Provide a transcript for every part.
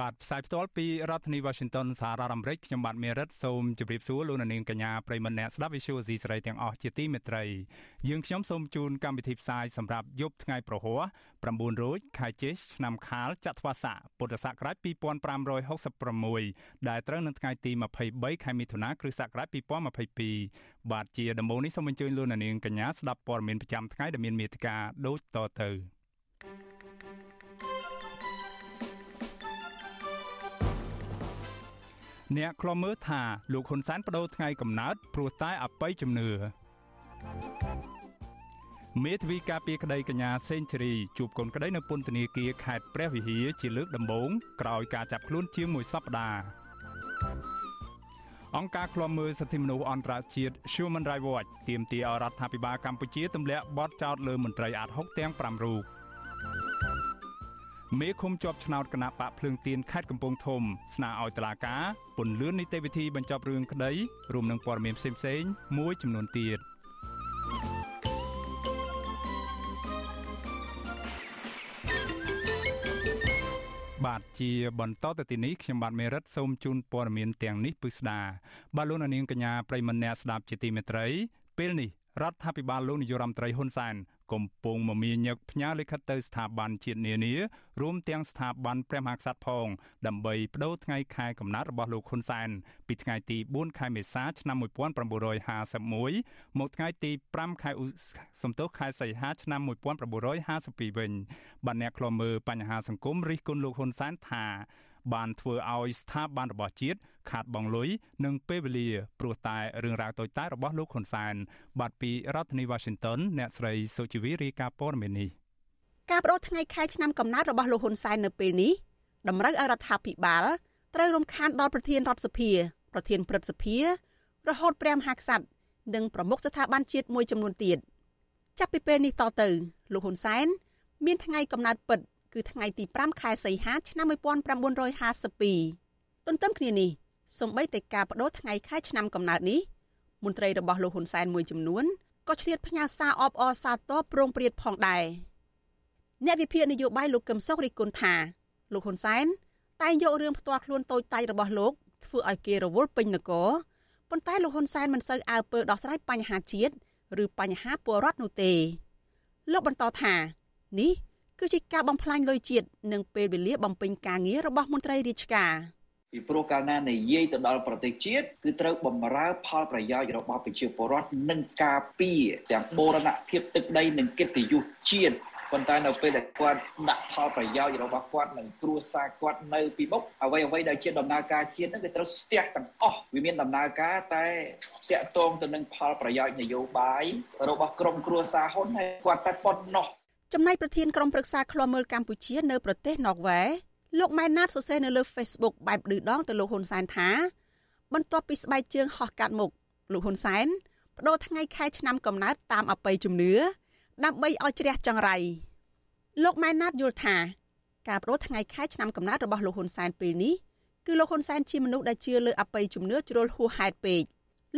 បាទផ្សាយផ្ទាល់ពីរដ្ឋធានី Washington សហរដ្ឋអាមេរិកខ្ញុំបាទមេរិតសូមជម្រាបសួរលោកអ្នកនាងកញ្ញាប្រិមមអ្នកស្ដាប់ Visual C សេរីទាំងអស់ជាទីមេត្រីយើងខ្ញុំសូមជូនកម្មវិធីផ្សាយសម្រាប់យប់ថ្ងៃប្រហ័ស9រោចខែចេសឆ្នាំខាលចត្វាស័កពុទ្ធសករាជ2566ដែលត្រូវនៅថ្ងៃទី23ខែមិថុនាគ្រិស្តសករាជ2022បាទជាដំបូងនេះសូមអញ្ជើញលោកអ្នកនាងកញ្ញាស្ដាប់ព័ត៌មានប្រចាំថ្ងៃដែលមានមេត្តាដូចតទៅ អ្នកខ្លំមើលថាលោកហ៊ុនសែនបដូរថ្ងៃកំណើតព្រោះតែអបិយជំនឿមេធាវីការពារក្តីកញ្ញាសេងធីរីជួបកូនក្តីនៅពន្ធនាគារខេត្តព្រះវិហារជាលើកដំបូងក្រោយការចាប់ខ្លួនជាងមួយសប្តាហ៍អង្គការឃ្លាំមើលសិទ្ធិមនុស្សអន្តរជាតិ Human Rights Watch ទាមទារឲ្យរដ្ឋាភិបាលកម្ពុជាទម្លាក់បទចោទលើមន្ត្រីអាត់ហុកទាំង5រូប មេឃុំជាប់ឆ្នោតគណៈបកភ្លើងទៀនខេត្តកំពង់ធំស្នើឲ្យតុលាការពន្លឿននីតិវិធីបញ្ចប់រឿងក្តីរួមនឹងព័ត៌មានផ្សេងៗមួយចំនួនទៀតបាទជាបន្តទៅទីនេះខ្ញុំបាទមេរិតសូមជូនព័ត៌មានទាំងនេះពិស្ដាបាទលោកនាងកញ្ញាប្រិមម្នាក់ស្ដាប់ជាទីមេត្រីពេលនេះ រដ្ឋាភិបាលលោកនាយរដ្ឋមន្ត្រីហ៊ុនសែនកំពុងមមាញឹកផ្ញើលិខិតទៅស្ថាប័នជាតិនានារួមទាំងស្ថាប័នព្រះមហាក្សត្រផងដើម្បីបដូរថ្ងៃខែកំណើតរបស់លោកហ៊ុនសែនពីថ្ងៃទី4ខែមេសាឆ្នាំ1951មកថ្ងៃទី5ខែសំទោសខែសីហាឆ្នាំ1952វិញបានអ្នកខ្លមមើលបញ្ហាសង្គមរិះគន់លោកហ៊ុនសែនថា បានធ្វើឲ្យស្ថាប័នរបស់ជាតិខាតបង់លុយនិងពេលវេលាព្រោះតែរឿងរ៉ាវតូចតាចរបស់លោកហ៊ុនសែនបាទពីរដ្ឋធានី Washington អ្នកស្រីសុជីវីរាយការណ៍ព័ត៌មាននេះការបដូរថ្ងៃខែឆ្នាំកំណើតរបស់លោកហ៊ុនសែននៅពេលនេះតម្រូវឲ្យរដ្ឋាភិបាលត្រូវរំខានដល់ប្រធានរដ្ឋសភា ប្រធានព្រឹទ្ធសភា រហូតព្រះមហាក្សត្រនិងប្រមុខស្ថាប័នជាតិមួយចំនួនទៀតចាប់ពីពេលនេះតទៅលោកហ៊ុនសែនមានថ្ងៃកំណើតពិត គឺថ្ងៃទី5ខែសីហាឆ្នាំ1952ទន្ទឹមគ្នានេះសំបីតែការបដូរថ្ងៃខែឆ្នាំកំណើតនេះមន្ត្រីរបស់លោកហ៊ុនសែនមួយចំនួនក៏ឆ្លៀតផ្ញើសារអបអរសាទរប្រងព្រាតផងដែរអ្នកវិភាគនយោបាយលោកកឹមសុខរិះគន់ថាលោកហ៊ុនសែនតែងយករឿងផ្ទាល់ខ្លួនតូចតាចរបស់លោកធ្វើឲ្យគេរវល់ពេញនគរប៉ុន្តែលោកហ៊ុនសែនមិនសូវអើពើដោះស្រាយបញ្ហាជាតិឬបញ្ហាពលរដ្ឋនោះទេលោកបន្តថានេះ គឺជាការបំផ្លាញលុយជាតិនិងពេលវេលាបំពេញការងាររបស់មន្ត្រីរាជការពីព្រោះកាលណានិយាយទៅដល់ប្រទេសជាតិគឺត្រូវបំរើផលប្រយោជន៍របស់ប្រជាពលរដ្ឋនិងការពារទាំងបូរណភាពទឹកដីនិងកិត្តិយសជាតិប៉ុន្តែនៅពេលដែលគាត់ដាក់ផលប្រយោជន៍របស់គាត់និងគ្រួសារគាត់នៅពីមុខអ្វីអ្វីដែលជាដំណើរការជាតិហ្នឹងគឺត្រូវស្ទះទាំងអស់វាមានដំណើរការតែតាក់ទងទៅនឹងផលប្រយោជន៍នយោបាយរបស់ក្រុមគ្រួសារហ៊ុនហើយគាត់តែប៉ុណ្ណោះ ចំណែកប្រធានក្រុមប្រឹក្សាឃ្លាំមើលកម្ពុជានៅប្រទេសណ័រវេលោកម៉ែនណាតសរសេរនៅលើ Facebook បែបឌឺដងទៅលោកហ៊ុនសែនថាបន្ទាប់ពីស្បែកជើងហោះកាត់មុខលោកហ៊ុនសែនបដូរថ្ងៃខែឆ្នាំកំណើតតាមអបិយជំនឿដើម្បីឲ្យជ្រះចង្រៃលោកម៉ែនណាតយល់ថា ការបដូរថ្ងៃខែឆ្នាំកំណើតរបស់លោកហ៊ុនសែនពេលនេះគឺលោកហ៊ុនសែនជាមនុស្សដែលជឿលើអបិយជំនឿជ្រុលហួសហេតុពេក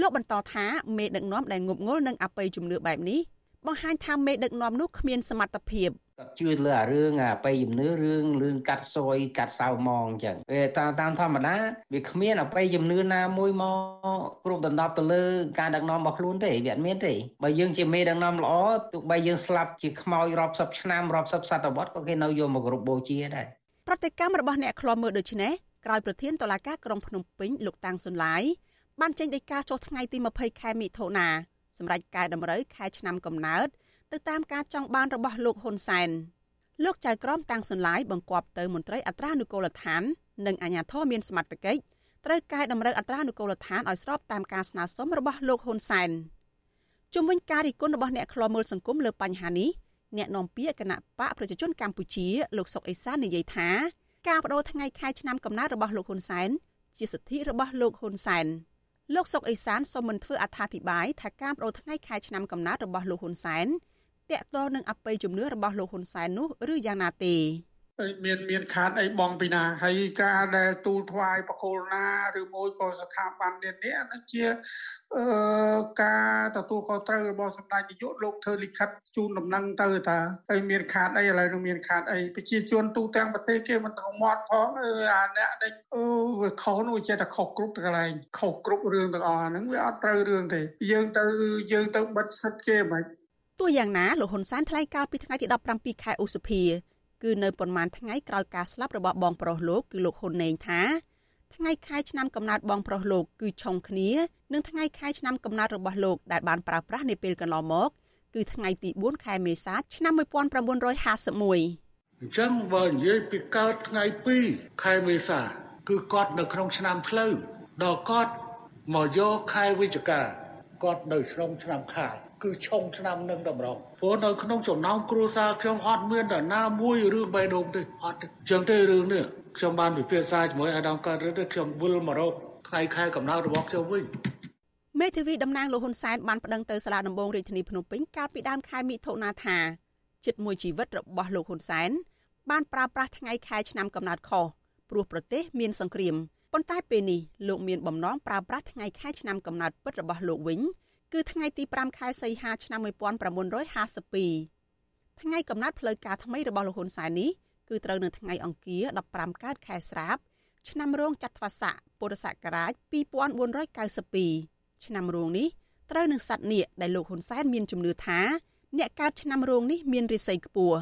លោកបន្តថាមេដឹកនាំដែលងប់ងល់នឹងអបិយជំនឿបែបនេះ បង្ហាញថាមេដឹកនាំនោះគ្មានសមត្ថភាពគាត់ជឿលើអារឿងអាបៃជំនឿរឿងរឿងកាត់សយកាត់សៅម៉ងអញ្ចឹងវាតាមតាមធម្មតាវាគ្មានអបៃជំនឿណាមួយមកគ្រប់ដណ្ដប់ទៅលើការដឹកនាំរបស់ខ្លួនទេវាអត់មានទេបើយើងជាមេដឹកនាំល្អទោះបីយើងស្លាប់ជាខ្មោចរាប់សិបឆ្នាំរាប់សិបសតវត្សក៏គេនៅយកមកគោរពបូជាដែរប្រតិកម្មរបស់អ្នកខ្លាំមើលដូចនេះក្រោយប្រធានតុលាការក្រុងភ្នំពេញលោកតាំងសុនឡាយបានចេញដីកាចុះថ្ងៃទី20ខែមិថុនា សម្រាប់កែតម្រូវខែឆ្នាំកំណើតទៅតាមការចង់បានរបស់លោកហ៊ុនសែនលោកចៅក្រមតាំងសុនឡាយបង្គាប់ទៅមន្ត្រីអត្រានុកូលដ្ឋាន និងអាជ្ញាធរមានសមត្ថកិច្ចត្រូវកែតម្រូវអត្រានុកូលដ្ឋានឲ្យស្របតាមការស្នើសុំរបស់លោកហ៊ុនសែនជុំវិញការរិះគន់របស់អ្នកខ្លាំមើលសង្គមលើបញ្ហានេះអ្នកនាំពាក្យគណៈបកប្រជាជនកម្ពុជាលោកសុកអេសាននិយាយថាការបដូរថ្ងៃខែឆ្នាំកំណើតរបស់លោកហ៊ុនសែនជាសិទ្ធិរបស់លោកហ៊ុនសែន លោកសុកអេសានសូមមិនធ្វើអត្ថាធិប្បាយថាការបដូរថ្ងៃខែឆ្នាំកំណើតរបស់លោកហ៊ុនសែនតកតនឹងអបិយជំនឿរបស់លោកហ៊ុនសែននោះឬយ៉ាងណាទេ មានមានខាតអីបងពីណាហើយការដែលទូលថ្វាយបកគលណាឬមួយក៏ស្ថាប័ននេះនេះនឹងជាអឺការទទួលខុសត្រូវរបស់សម្ដេចនាយកលោកធ្វើលិខិតជូនដំណឹងទៅថាហើយមានខាតអីឥឡូវនឹងមានខាតអីប្រជាជនទូទាំងប្រទេសគេមិនទៅមាត់ផងអឺអាអ្នកដែលអឺវាខុសនោះចេះតែខុសគ្រប់កន្លែងខុសគ្រប់រឿងទាំងអស់ហ្នឹងវាអត់ត្រូវរឿងទេយើងទៅយើងទៅបិទសិទ្ធគេមិនទោះយ៉ាងណាលោកហ៊ុនសែនថ្លែងកាលពីថ្ងៃទី17ខែឧសភា គឺនៅប៉ុន្មានថ្ងៃក្រោយការស្លាប់របស់បងប្រុសលោកគឺលោកហ៊ុនណេងថាថ្ងៃខែឆ្នាំកំណើតបងប្រុសលោកគឺឆុងគ្នានឹងថ្ងៃខែឆ្នាំកំណើតរបស់លោកដែលបានប្រើប្រាស់នាពេលកន្លងមកគឺថ្ងៃទី4ខែមេសាឆ្នាំ1951អញ្ចឹងបើនិយាយពីកើតថ្ងៃ2ខែមេសា គឺគាត់នៅក្នុងឆ្នាំផ្លូវដល់គាត់មកយកខែវិច្ឆិកាគាត់នៅក្នុងឆ្នាំខាល គឺឆុងឆ្នាំនឹងតម្រងព្រោះនៅក្នុងចំណោមគ្រួសារខ្ញុំអត់មានតែណាមួយរឿងបេះដូងទេអត់ចឹងទេរឿងនេះខ្ញុំបានពិភាក្សាជាមួយអាដាមកើតទេខ្ញុំវិលមករកថ្ងៃខែកំណើតរបស់ខ្ញុំវិញមេធាវីតំណាងលោកហ៊ុនសែនបានប្តឹងទៅសាលាដំបងរាជធានីភ្នំពេញកាលពីដើមខែមិថុនាថាជិតមួយជីវិតរបស់លោកហ៊ុនសែនបានប្រើប្រាស់ថ្ងៃខែឆ្នាំកំណើតខុសព្រោះប្រទេសមានសង្គ្រាមប៉ុន្តែពេលនេះលោកមានបំណងប្រើប្រាស់ថ្ងៃខែឆ្នាំកំណើតពិតរបស់លោកវិញ គឺថ្ងៃទី5ខែសីហាឆ្នាំ1952ថ្ងៃកំណត់ផ្លូវការថ្មីរបស់លោកហ៊ុនសែននេះគឺត្រូវនៅថ្ងៃអង្គារ15កើតខែស្រាប ឆ្នាំរោងចត្វាស័កពុរសករាជ2492ឆ្នាំរោងនេះត្រូវនឹងសត្វនាគដែលលោកហ៊ុនសែនមានជំនឿថាអ្នកកើតឆ្នាំរោងនេះមានរិស័យខ្ពស់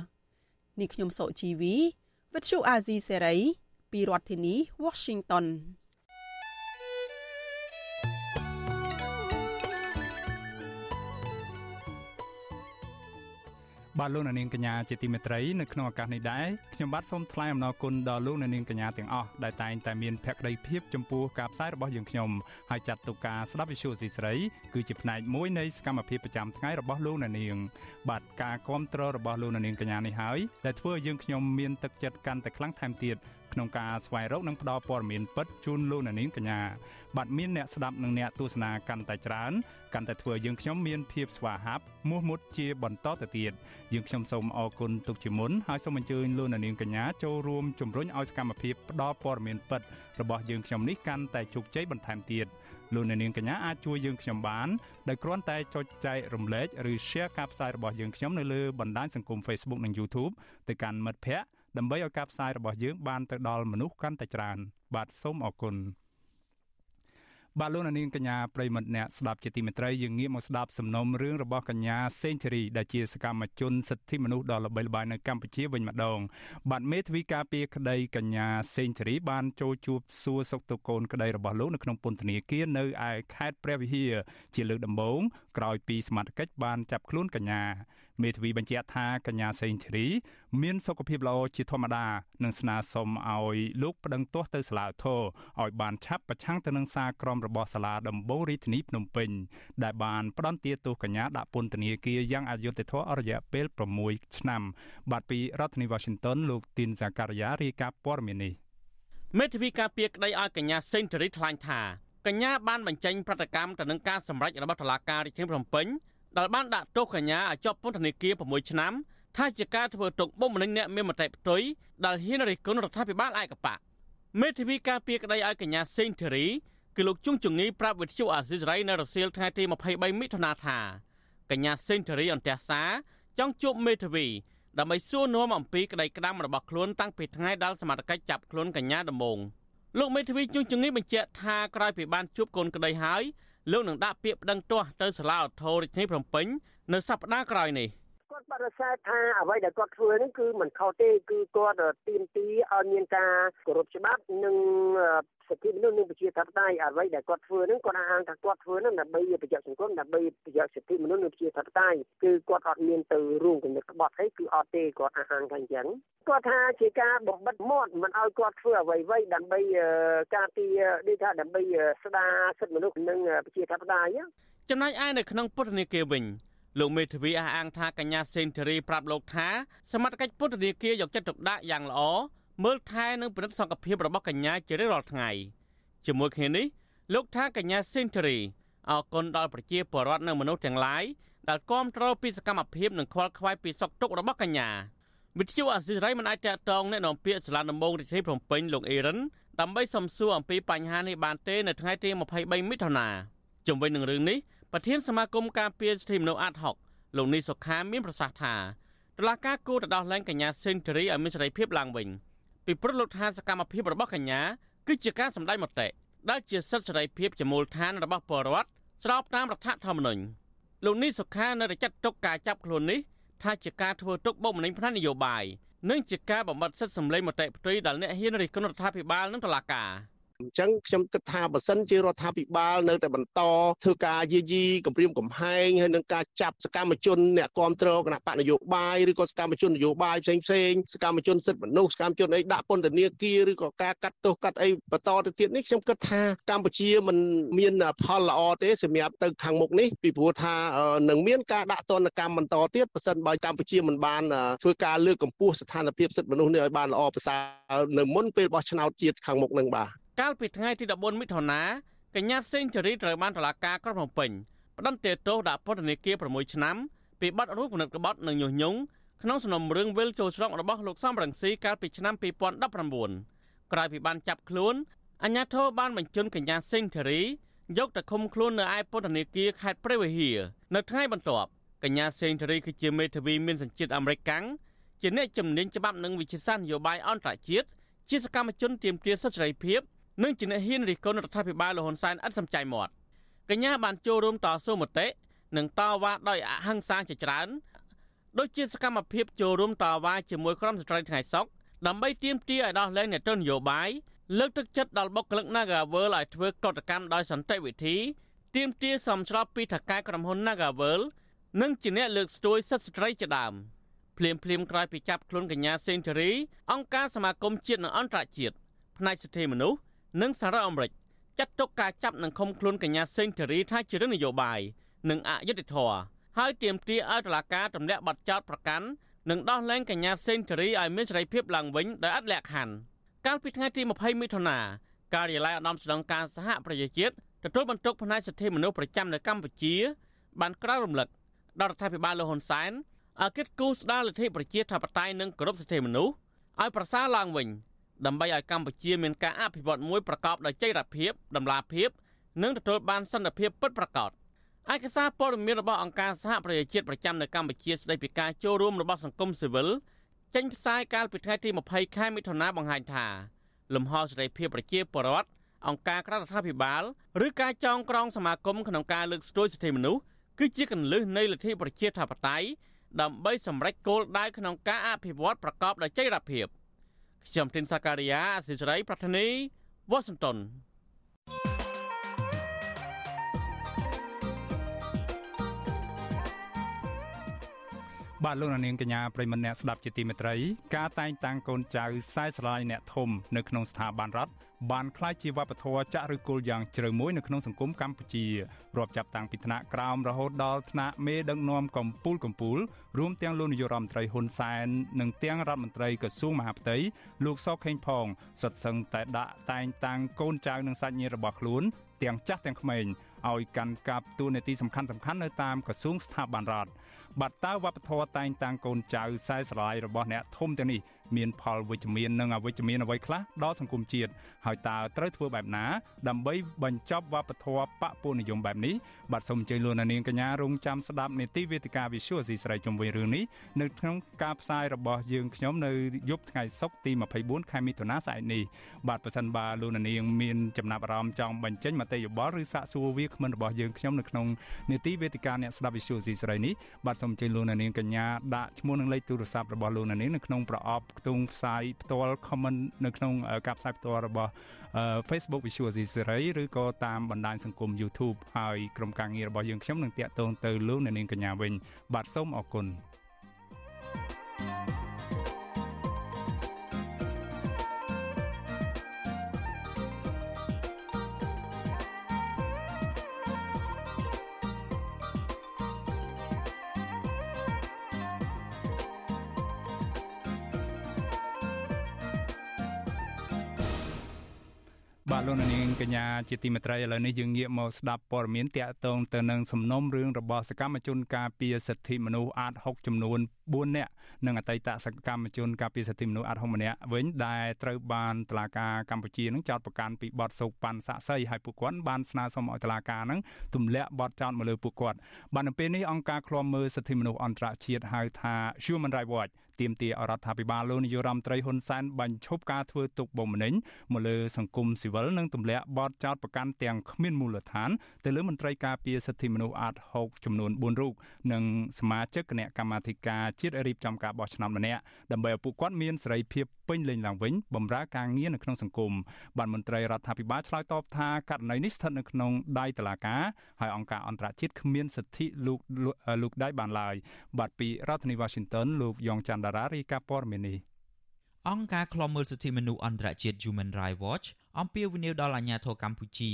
នេះខ្ញុំសុជីវីវិទ្យុអាស៊ីសេរីពីរដ្ឋធានី Washington បាទលោកនាងកញ្ញាជាទីមេត្រីនៅក្នុងឱកាសនេះដែរខ្ញុំបាទសូមថ្លែងអំណរគុណដល់លោកនាងកញ្ញាទាំងអស់ដែលតែងតែមានភក្ដីភាពចំពោះការផ្សាយរបស់យើងខ្ញុំហើយចាត់ទុកការស្ដាប់វិទ្យុស៊ីស្រីគឺជាផ្នែកមួយនៃសកម្មភាពប្រចាំថ្ងៃរបស់លោកនាងបាទការគ្រប់គ្រងរបស់លោកនាងកញ្ញានេះហើយដែលធ្វើឲ្យយើងខ្ញុំមានទឹកចិត្តកាន់តែខ្លាំងថែមទៀត ក្នុងការស្វែងរកនិងផ្តល់ព័ត៌មានពិតជូនលោកនាងកញ្ញាបាទមានអ្នកស្ដាប់និងអ្នកទស្សនាកាន់តែច្រើនកាន់តែធ្វើយើងខ្ញុំមានភាពស្វាហាប់មោះមុតជាបន្តទៅទៀតយើងខ្ញុំសូមអរគុណទុកជាមុនហើយសូមអញ្ជើញលោកនាងកញ្ញាចូលរួមជំរុញឲ្យសកម្មភាពផ្តល់ព័ត៌មានពិតរបស់យើងខ្ញុំនេះកាន់តែជោគជ័យបន្ថែមទៀតលោកអ្នកនាងកញ្ញាអាចជួយយើងខ្ញុំបានដោយគ្រាន់តែចុចចែករំលែកឬ share ការផ្សាយរបស់យើងខ្ញុំនៅលើបណ្ដាញសង្គម Facebook និង YouTube ទៅកាន់មិត្តភ័ក្តិ ដើម្បីឲ្យការផ្សាយរបស់យើងបានទៅដល់មនុស្សកាន់តែច្រើន បាទសូមអរគុណបាទលោកនាងកញ្ញាប្រិមត្តអ្នកស្ដាប់ជាទីមេត្រីយើងងាកមកស្ដាប់សំណុំរឿងរបស់កញ្ញាសេងធីរីដែលជាសកម្មជនសិទ្ធិមនុស្សដ៏ល្បីល្បាញនៅកម្ពុជាវិញម្ដងបាទមេធាវីការពារក្តីកញ្ញាសេងធីរីបានចូលជួបសួរសុខទុក្ខកូនក្តីរបស់លោកនៅក្នុងពន្ធនាគារនៅឯខេត្តព្រះវិហារជាលើកដំបូងក្រោយពីសមត្ថកិច្ចបានចាប់ខ្លួនកញ្ញា មេធាវីបញ្ជាក់ថាកញ្ញាសេងធីរីមានសុខភាពល្អជាធម្មតានិងស្នើសុំឲ្យលោកប្តឹងទាស់ទៅសាលាធរឲ្យបានឆាប់ប្រឆាំងទៅនឹងសារក្រមរបស់សាលាដំបងរាជធានីភ្នំពេញដែលបានផ្ដន្ទាទោសកញ្ញាដាក់ពន្ធនាគារយ៉ាងអយុត្តិធម៌អស់រយៈពេល6ឆ្នាំ បាទពីរដ្ឋធានី Washington លោកទីនសាការីយ៉ារាយការណ៍ព័ត៌មាននេះមេធាវីការពារក្តីឲ្យកញ្ញាសេងធីរីថ្លែងថាកញ្ញាបានបញ្ចេញប្រតិកម្មទៅនឹងការសម្រេចរបស់តុលាការរាជធានីភ្នំពេញ ដែលបានដាក់ទោសកញ្ញាឲ្យជាប់ពន្ធនាគារ6ឆ្នាំថាជាការធ្វើទុកបុកម្នេញអ្នកមានមតិផ្ទុយដែលហ៊ានរិះគន់រដ្ឋាភិបាលឯកបកមេធាវីការពារក្តីឲ្យកញ្ញាសេងធីរីគឺលោកជុងជងីប្រាប់វិទ្យុអាស៊ីសេរីនៅរសៀលថ្ងៃទី23មិថុនាថាកញ្ញាសេងធីរីអន្តះសាចង់ជួបមេធាវីដើម្បីសួរនាំអំពីក្តីក្តាំរបស់ខ្លួនតាំងពីថ្ងៃដែលសមត្ថកិច្ចចាប់ខ្លួនកញ្ញាដំបងលោកមេធាវីជុងជងីបញ្ជាក់ថាក្រោយពីបានជួបកូនក្តីហើយ លោកនឹងដាក់ពាក្យប្តឹងទាស់ទៅសាលាឧទ្ធររាជធានីភ្នំពេញនៅសប្តាហ៍ក្រោយនេះគាត់បដិសេធថាអ្វីដែលគាត់ធ្វើនេះគឺមិនខុសទេគឺគាត់ទៀមទីឲ្យមានការគោរពច្បាប់និង សិទ្ធិមនុស្សនិងប្រជាធិបតេយ្យអ្វីដែលគាត់ធ្វើហ្នឹងគាត់អាងថាគាត់ធ្វើហ្នឹងដើម្បីប្រយោជន៍សង្គមដើម្បីប្រយោជន៍សិទ្ធិមនុស្សនិងប្រជាធិបតេយ្យគឺគាត់អត់មានទៅរួមគំនិតក្បត់អីគឺអត់ទេគាត់អាងថាអញ្ចឹងគាត់ថាជាការបំបិតមាត់មិនឲ្យគាត់ធ្វើអ្វីៗដើម្បីការពារដូចថាដើម្បីស្ដារសិទ្ធិមនុស្សនិងប្រជាធិបតេយ្យចំណែកឯនៅក្នុងពុទ្ធនេគារវិញលោកមេធាវីអះអាងថាកញ្ញាសេនធរីប្រាប់លោកថាសមត្ថកិច្ចពុទ្ធនេគារយកចិត្តទុកដាក់យ៉ាងល្អ មើលថែនិងពិនិត្យសុខភាពរបស់កញ្ញាជារៀងរាល់ថ្ងៃជាមួយគ្នានេះលោកថាកញ្ញាសេនធូរីអគុណដល់ប្រជាពលរដ្ឋនិងមនុស្សទាំងឡាយដែលគាំទ្រពីសកម្មភាពនិងខ្វល់ខ្វាយពីសុខទុក្ខរបស់កញ្ញាវិទ្យុអាស៊ីសេរីមិនអាចតតងអ្នកនាំពាក្យសាលាដំបងរាជធានីភ្នំពេញលោកអេរិនដើម្បីសំសួរអំពីបញ្ហានេះបានទេនៅថ្ងៃទី23មិថុនាជំវិញនឹងរឿងនេះប្រធានសមាគមការពារសិទ្ធិមនុស្សអាត់ហុកលោកនីសុខាមានប្រសាសន៍ថាតឡាការគួរទៅដោះលែងកញ្ញាសេនធូរីឲ្យមានសេរីភាពឡើងវិញ ពីព្រោះលោកថាសកម្មភាពរបស់កញ្ញាគឺជាការសម្ដែងមតិដែលជាសិទ្ធិសេរីភាពជាមូលដ្ឋានរបស់ពលរដ្ឋស្របតាមរដ្ឋធម្មនុញ្ញលោកនេះសុខានៅតែចាត់ទុកការចាប់ខ្លួននេះថាជាការធ្វើទុកបុកម្នេញផ្នែកនយោបាយនិងជាការបំបត្តិសិទ្ធិសម្លេងមតិផ្ទុយដល់អ្នកហ៊ានរិះគន់រដ្ឋាភិបាលនិងតុលាការ។ អញ្ចឹងខ្ញុំគិតថាបើសិនជារដ្ឋាភិបាលនៅតែបន្តធ្វើការយាយីគម្រាមកំហែងហើយនឹងការចាប់សកម្មជនអ្នកគ្រប់គ្រងគណៈបកនយោបាយឬក៏សកម្មជននយោបាយផ្សេងផ្សេងសកម្មជនសិទ្ធិមនុស្សសកម្មជនអីដាក់ពន្ធនាគារឬក៏ការកាត់ទោសកាត់អីបន្តទៅទៀតនេះខ្ញុំគិតថាកម្ពុជាមិនមានផលល្អទេសម្រាប់ទៅខាងមុខនេះពីព្រោះថានឹងមានការដាក់ទណ្ឌកម្មបន្តទៀតបើសិនបើកម្ពុជាមិនបានធ្វើការលើកកម្ពស់ស្ថានភាពសិទ្ធិមនុស្សនេះឲ្យបានល្អប្រសើរនៅមុនពេលបោះឆ្នោតជាតិខាងមុខនឹងបាទ កាលពីថ្ងៃទី14មិថុនាកញ្ញាសេងជរីត្រូវបានតុលាការក្រុងភ្នំពេញផ្តន្ទាទោសដាក់ពន្ធនាគារ6ឆ្នាំពីបទរួចគំនិតក្បត់និងញុះញង់ក្នុងសំណុំរឿងវិលចូលស្រុករបស់លោកសំរងស៊ីកាលពីឆ្នាំ2019ក្រោយពីបានចាប់ខ្លួនអញ្ញាធិបបានបញ្ជូនកញ្ញាសេងធារីយកទៅឃុំខ្លួននៅឯពន្ធនាគារខេត្តព្រះវិហារនៅថ្ងៃបន្ទាប់កញ្ញាសេងធារីគឺជាមេធាវីមានសញ្ជាតិអាមេរិកកាំងជាអ្នកជំនាញច្បាប់និងវិជាសាស្ត្រនយោបាយអន្តរជាតិជាសកម្មជនទាមទារសិទ្ធិសេរីភាព និងជាអ្នកហ៊ានរិះគន់រដ្ឋាភិបាលលហ៊ុនសែនឥតសំចៃមាត់កញ្ញាបានចូលរួមតស៊ូមតិនិងតវ៉ាដោយអហិង្សាជាច្រើនដូចជាសកម្មភាពចូលរួមតវ៉ាជាមួយក្រុមស្ត្រីថ្ងៃសុកដើម្បីទាមទារឲ្យដោះលែងអ្នកទោសនយោបាយលើកទឹកចិត្តដល់បុគ្គលិក Nagavel ឲ្យធ្វើកតកម្មដោយសន្តិវិធីទាមទារសំស្របពីថកែក្រុមហ៊ុន Nagavel និងជាអ្នកលើកស្ទួយសិទ្ធិស្ត្រីជាដើមភ្លាមភ្លាមក្រោយពីចាប់ខ្លួនកញ្ញាសេងធារីអង្គការសមាគមជាតិនិងអន្តរជាតិផ្នែកសិទ្ធិមនុស្ស និងសហរដ្ឋអាមេរិកចាត់ទុកការចាប់និងឃុំខ្លួនកញ្ញាសេងធារីថាជារឿងនយោបាយនិងអយុត្តិធម៌ហើយទាមទារឲ្យតុលាការទម្លាក់បទចោទប្រកាន់និងដោះលែងកញ្ញាសេងធារីឲ្យមានសេរីភាពឡើងវិញដោយឥតលក្ខខណ្ឌកាលពីថ្ងៃទី20មិថុនាការិយាល័យឧត្តមស្នងការសហប្រជាជាតិទទួលបន្ទុកផ្នែកសិទ្ធិមនុស្សប្រចាំនៅកម្ពុជា បានក្រើនរំលឹកដល់រដ្ឋាភិបាលលោកហ៊ុនសែនឲ្យគិតគូរស្ដារលទ្ធិប្រជាធិបតេយ្យនិងគោរពសិទ្ធិមនុស្សឲ្យប្រសើរឡើងវិញ ដើម្បីឲ្យកម្ពុជាមានការអភិវឌ្ឍមួយប្រកបដោយចីរភាពតម្លាភាព និងទទួលបានសន្តិភាពពិតប្រាកដឯកសារព័ត៌មានរបស់អង្គការសហប្រជាជាតិប្រចាំនៅកម្ពុជាស្ដីពីការចូលរួមរបស់សង្គមស៊ីវិលចេញផ្សាយកាលពីថ្ងៃទី20ខែមិថុនាបង្ហាញថាលំហសេរីភាពប្រជាពលរដ្ឋអង្គការក្រៅរដ្ឋាភិបាលឬការចងក្រងសមាគមក្នុងការលើកស្ទួយសិទ្ធិមនុស្សគឺជាកន្លឹះនៃលទ្ធិប្រជាធិបតេយ្យដើម្បីសម្រេចគោលដៅក្នុងការអភិវឌ្ឍប្រកបដោយចីរភាព។ ខ្ញុំទីនសាការីយ៉ាអសិរ័យប្រធានីវ៉ាស៊ីនតោន បាទលោកនាងកញ្ញាប្រិមម្នាក់ស្ដាប់ជាទីមេត្រីការតែងតាំងកូនចៅខ្សែស្រឡាយអ្នកធំនៅក្នុងស្ថាប័នរដ្ឋបានក្លាយជាវប្បធម៌ចាក់ឬគល់យ៉ាងជ្រៅមួយនៅក្នុងសង្គមកម្ពុជារាប់ចាប់តាំងពីថ្នាក់ក្រោមរហូតដល់ថ្នាក់មេដឹកនាំកម្ពុជាកម្ពុជារួមទាំងលោកនាយករដ្ឋមន្ត្រីហ៊ុនសែននិងទាំងរដ្ឋមន្ត្រីក្រសួងមហាផ្ទៃលោកសខេងផងសុទ្ធសឹងតែដាក់តែងតាំងកូនចៅនិងសាច់ញាតិរបស់ខ្លួនទាំងចាស់ទាំងក្មេងឲ្យកាន់កាប់តួនាទីសំខាន់ៗនៅតាមក្រសួងស្ថាប័នរដ្ឋ បាត់តើវប្បធម៌តែងតាំងកូនចៅខ្សែស្រឡាយរបស់អ្នកធំទាំងនេះ មានផលវិជ្ជមាននិងអវិជ្ជមានអ្វីខ្លះដល់សង្គមជាតិហើយតើត្រូវធ្វើបែបណា ដើម្បីបញ្ចប់វប្បធម៌បពុនិយមបែបនេះបាទសូមអញ្ជើញលោកនាងកញ្ញារងចាំស្ដាប់នេតិវេទិកា Visual ស៊ីស្រីជុំវិញរឿងនេះនៅក្នុងការផ្សាយរបស់យើងខ្ញុំនៅយប់ថ្ងៃសុក្រទី24ខែមិថុនាស្អែកនេះបាទប្រសិនបើលោកនាងមានចំណាប់អារម្មណ៍ចង់បញ្ចេញមតិយោបល់ឬសាកសួរវាគ្មិនរបស់យើងខ្ញុំនៅក្នុងនេតិវេទិកាអ្នកស្ដាប់ Visual ស៊ីស្រីនេះបាទសូមអញ្ជើញលោកនាងកញ្ញាដាក់ឈ្មោះនិងលេខទូរស័ព្ទរបស់លោកនាងនៅក្នុងប្រអប់ខ្ទង់ផ្សាយផ្ទាល់ comment នៅក្នុងការផ្សាយផ្ទាល់របស់ Facebook Visual Series ឬក៏តាមបណ្ដាញសង្គម YouTube ហើយក្រុមការងាររបស់យើងខ្ញុំនឹងតាក់ទងទៅលោកអ្នកនាងកញ្ញាវិញបាទសូមអរគុណប បាទលោកនាងកញ្ញាជាទីមេត្រីឥឡូវនេះយើងងាកមកស្ដាប់ព័ត៌មានតាក់ទងទៅនឹងសំណុំរឿងរបស់សកម្មជនការពារសិទ្ធិមនុស្សអាត6ចំនួន4នាក់និងអតីតសកម្មជនការពារសិទ្ធិមនុស្សអាត6ម្នាក់វិញដែលត្រូវបានតុលាការកម្ពុជានឹងចោទប្រកាន់ពីបទសោកប៉ាន់សាក់សីហើយពួកគាត់បានស្នើសុំឲ្យតុលាការនឹងទម្លាក់បទចោទមកលើពួកគាត់បាននៅពេលនេះអង្គការឃ្លាំមើលសិទ្ធិមនុស្សអន្តរជាតិហៅថា Human Rights Watch ទាមទារអរដ្ឋាភិបាលលោកនាយរដ្ឋមន្ត្រីហ៊ុនសែនបញ្ឈប់ការធ្វើទុកបុកម្នេញមកលើសង្គមស៊ីវិលនិងទម្លាក់បទចោទប្រកាន់ទាំងគ្មានមូលដ្ឋានទៅលើមន្ត្រីការពារសិទ្ធិមនុស្សអាត6ចំនួន4រូបនិងសមាជិកគណៈកម្មាធិការជាតិរៀបចំការបោះឆ្នោតម្នាក់ដើម្បីឲ្យពួកគាត់មានសេរីភាពពេញលេញឡើងវិញបម្រើការងារនៅក្នុងសង្គមបានមន្ត្រីរដ្ឋាភិបាលឆ្លើយតបថាករណីនេះស្ថិតនៅក្នុងដៃតុលាការហើយអង្គការអន្តរជាតិគ្មានសិទ្ធិលោកលោកដៃបានឡើយបាទពីរដ្ឋធានី Washington លោកយ៉ងច័ន្ទដារារាយការណ៍ព័ត៌មាននេះអង្គការឃ្លាំមើលសិទ្ធិមនុស្សអន្តរជាតិ Human Rights Watch អំពាវនាវដល់អាជ្ញាធរកម្ពុជា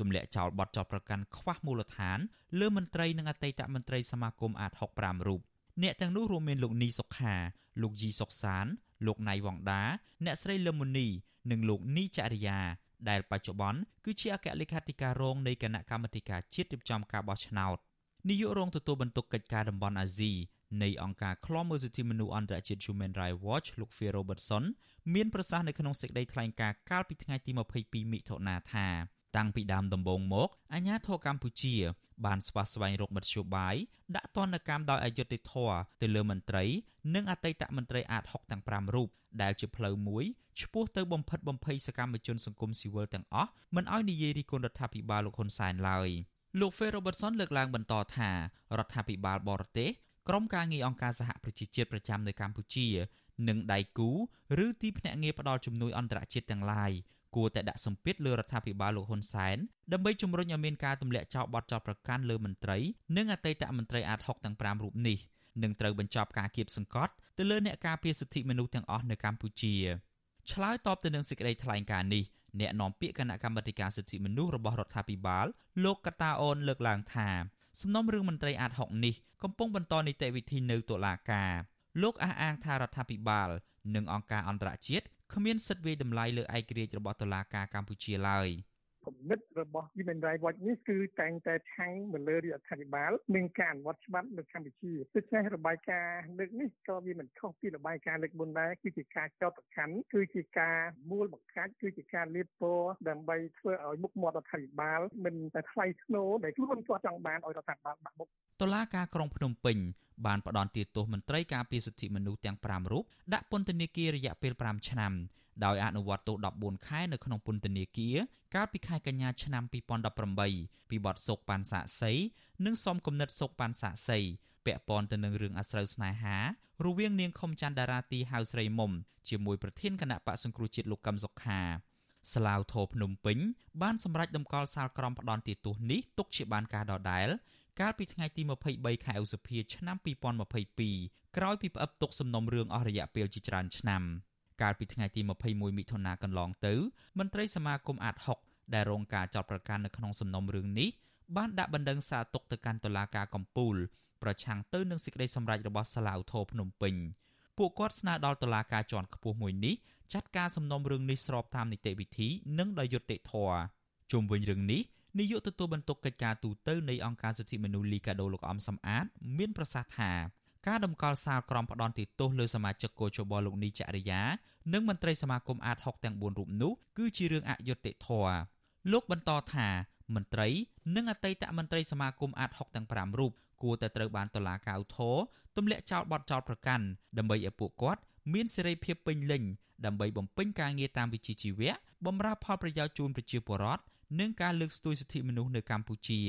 ទម្លាក់ចោលបទចោទប្រកាន់ខ្វះមូលដ្ឋានលើមន្ត្រីនិងអតីតមន្ត្រីសមាគមអាត65រូបអ្នកទាំងនោះរួមមានលោកនីសុខា លោកជីសុកសាន លោកណៃវងដា អ្នកស្រីលឹមមុនីនិងលោកនីចរិយាដែលបច្ចុប្បន្នគឺជាអគ្គលេខាធិការរងនៃគណៈកម្មាធិការជាតិរៀបចំការបោះឆ្នោតនាយករងទទួលបន្ទុកកិច្ចការតំបន់អាស៊ីនៃអង្គការឃ្លាំមើលសិទ្ធិមនុស្សអន្តរជាតិ Human Rights Watch លោក Phil Robertson មានប្រសាសន៍នៅក្នុងសេចក្តីថ្លែងការណ៍កាលពីថ្ងៃទី22មិថុនាថា តាំងពីដើមដំបូងមកអាញាធរកម្ពុជា បានស្វាស្វែងរកមធ្យោបាយដាក់ទណ្ឌកម្មដោយអយុត្តិធម៌ទៅលើមន្ត្រី និងអតីតមន្ត្រីអាត6ទាំង5រូបដែលជាផ្លូវមួយឆ្ពោះទៅបំផិតបំភ័យសកម្មជនសង្គមស៊ីវិលទាំងអស់មិនឲ្យនិយាយរិះគន់រដ្ឋាភិបាលលោកហ៊ុនសែនឡើយលោក Phil Robertson លើកឡើងបន្តថារដ្ឋាភិបាលបរទេសក្រុមការងារអង្គការសហប្រជាជាតិប្រចាំនៅកម្ពុជានិងដៃគូឬទីភ្នាក់ងារផ្ដល់ជំនួយអន្តរជាតិទាំងឡាយ គួរតែដាក់សម្ពាធលើរដ្ឋាភិបាលលោកហ៊ុនសែនដើម្បីជំរុញឲ្យមានការទម្លាក់ចោលបទចោទប្រកាន់លើមន្ត្រីនិងអតីតមន្ត្រីអាត60ទាំង5រូបនេះនិងត្រូវបញ្ចប់ការគៀបសង្កត់ទៅលើអ្នកការពារសិទ្ធិមនុស្សទាំងអស់នៅកម្ពុជាឆ្លើយតបទៅនឹងសេចក្តីថ្លែងការណ៍នេះអ្នកនាំពាក្យគណៈកម្មាធិការសិទ្ធិមនុស្សរបស់រដ្ឋាភិបាលលោកកតាអូនលើកឡើងថាសំណុំរឿងមន្ត្រីអាត60នេះកំពុងបន្តនីតិវិធីនៅតុលាការលោកអះអាងថារដ្ឋាភិបាលនិងអង្គការអន្តរជាតិ គ្មានសិទ្ធិវាយតម្លៃលើឯករាជ្យរបស់តុលាការកម្ពុជាឡើយ។គំនិតរបស់ Human Rights Watch នេះគឺតែងតែឆាំងទៅលើរដ្ឋាភិបាលនិងការអនុវត្តច្បាប់នៅកម្ពុជាដូច្នេះរបាយការណ៍លើកនេះក៏វាមិនខុសពីរបាយការណ៍លើកមុនដែរគឺជាការចោទប្រកាន់គឺជាការមូលបង្កាច់គឺជាការលៀបពណ៌ដើម្បីធ្វើឲ្យមុខមាត់រដ្ឋាភិបាលមិនតែថ្លៃធ្នូដែលខ្លួនគាត់ចង់បានឲ្យរដ្ឋាភិបាលបាក់មុខតុលាការក្រុងភ្នំពេញ បានផ្ដន្ទាទោសមន្ត្រីការពារសិទ្ធិមនុស្សទាំង5រូបដាក់ពន្ធនាគាររយៈពេល5ឆ្នាំដោយអនុវត្តទោស14ខែនៅក្នុងពន្ធនាគារកាលពីខែកញ្ញាឆ្នាំ2018ពីបទសោកប៉ាន់សាក់សីនិងសំគំនិតសោកប៉ាន់សាក់សីពាក់ព័ន្ធទៅនឹងរឿងអាស្រូវស្នេហារវាងនាងខុមច័ន្ទតារាទីហៅស្រីមុំជាមួយប្រធានគណៈបកសង្គ្រោះជាតិលោកកឹមសុខាស្លាវធោភ្នំពេញបានសម្រេចតម្កល់សាលក្រមផ្ដន់ទោសនេះទុកជាបានការដដែល កាលពីថ្ងៃទី23ខែឧសភាឆ្នាំ2022ក្រោយពីផ្អឹបទុកសំណុំរឿងអស់រយៈពេលជាច្រើនឆ្នាំ។កាលពីថ្ងៃទី21មិថុនាកន្លងទៅមន្ត្រីសមាគមអាត6ដែលរងការចោទប្រកាន់នៅក្នុងសំណុំរឿងនេះបានដាក់បណ្ដឹងសារទុកទៅកាន់តុលាការកំពូលប្រឆាំងទៅនឹងសេចក្តីសម្រេចរបស់សាឡាវធរភ្នំពេញពួកគាត់ស្នើដល់តុលាការជាន់ខ្ពស់មួយនេះចាត់ការសំណុំរឿងនេះស្របតាមនីតិវិធីនិងដោយយុត្តិធម៌ជុំវិញរឿងនេះ នាយកទទួលបន្ទុកកិច្ចការទូតនៃអង្គការសិទ្ធិមនុស្សលីកាដូលោកអំសំអាត មានប្រសាសន៍ថាការដំកល់សាលក្រមផ្ដន់ទោសលើសមាជិកកោជបលោកនីចរិយានិងមន្ត្រីសមាគមអាត6ទាំង4រូបនោះគឺជារឿងអយុត្តិធម៌លោកបន្តថាមន្ត្រីនិងអតីតមន្ត្រីសមាគមអាត6ទាំង5រូបគួរតែត្រូវបានតុលាការឧទ្ធរទម្លាក់ចោលបទចោលប្រកាន់ដើម្បីឲ្យពួកគាត់មានសេរីភាពពេញលេញដើម្បីបំពេញការងារតាមវិជ្ជាជីវៈបម្រើផលប្រយោជន៍ជូនប្រជាពលរដ្ឋ និងការលើកស្ទួយសិទ្ធិមនុស្សនៅកម្ពុជា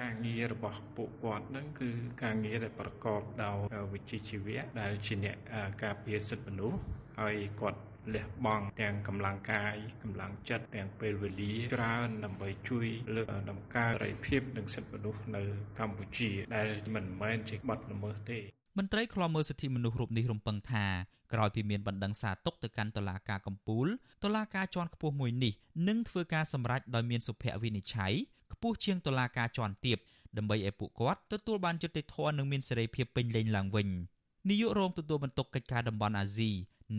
ការងាររបស់ពួកគាត់នឹងគឺការងារដែលប្រកបដោយវិជ្ជាជីវៈដែលជាអ្នកការពារសិទ្ធិមនុស្សហើយគាត់លះបង់ទាំងកម្លាំងកាយកម្លាំងចិត្តទាំងពេលវេលាច្រើនដើម្បីជួយលើកដំណើរសេរីភាពនិងសិទ្ធិមនុស្សនៅកម្ពុជា ដែលមិនមែនជាបទល្មើសទេមន្ត្រីខ្លំមើលសិទ្ធិមនុស្សរូបនេះរំពឹងថា ក្រោយពីមានបណ្ដឹងសារទុកទៅកាន់តុលាការកំពូលតុលាការជាន់ខ្ពស់មួយនេះនឹងធ្វើការសម្រេចដោយមានសុភវិនិច្ឆ័យខ្ពស់ជាងតុលាការជាន់ទាបដើម្បីឲ្យពួកគាត់ទទួលបានយុត្តិធម៌និងមានសេរីភាពពេញលេញឡើងវិញនាយករងទទួលបន្ទុកកិច្ចការតំបន់អាស៊ី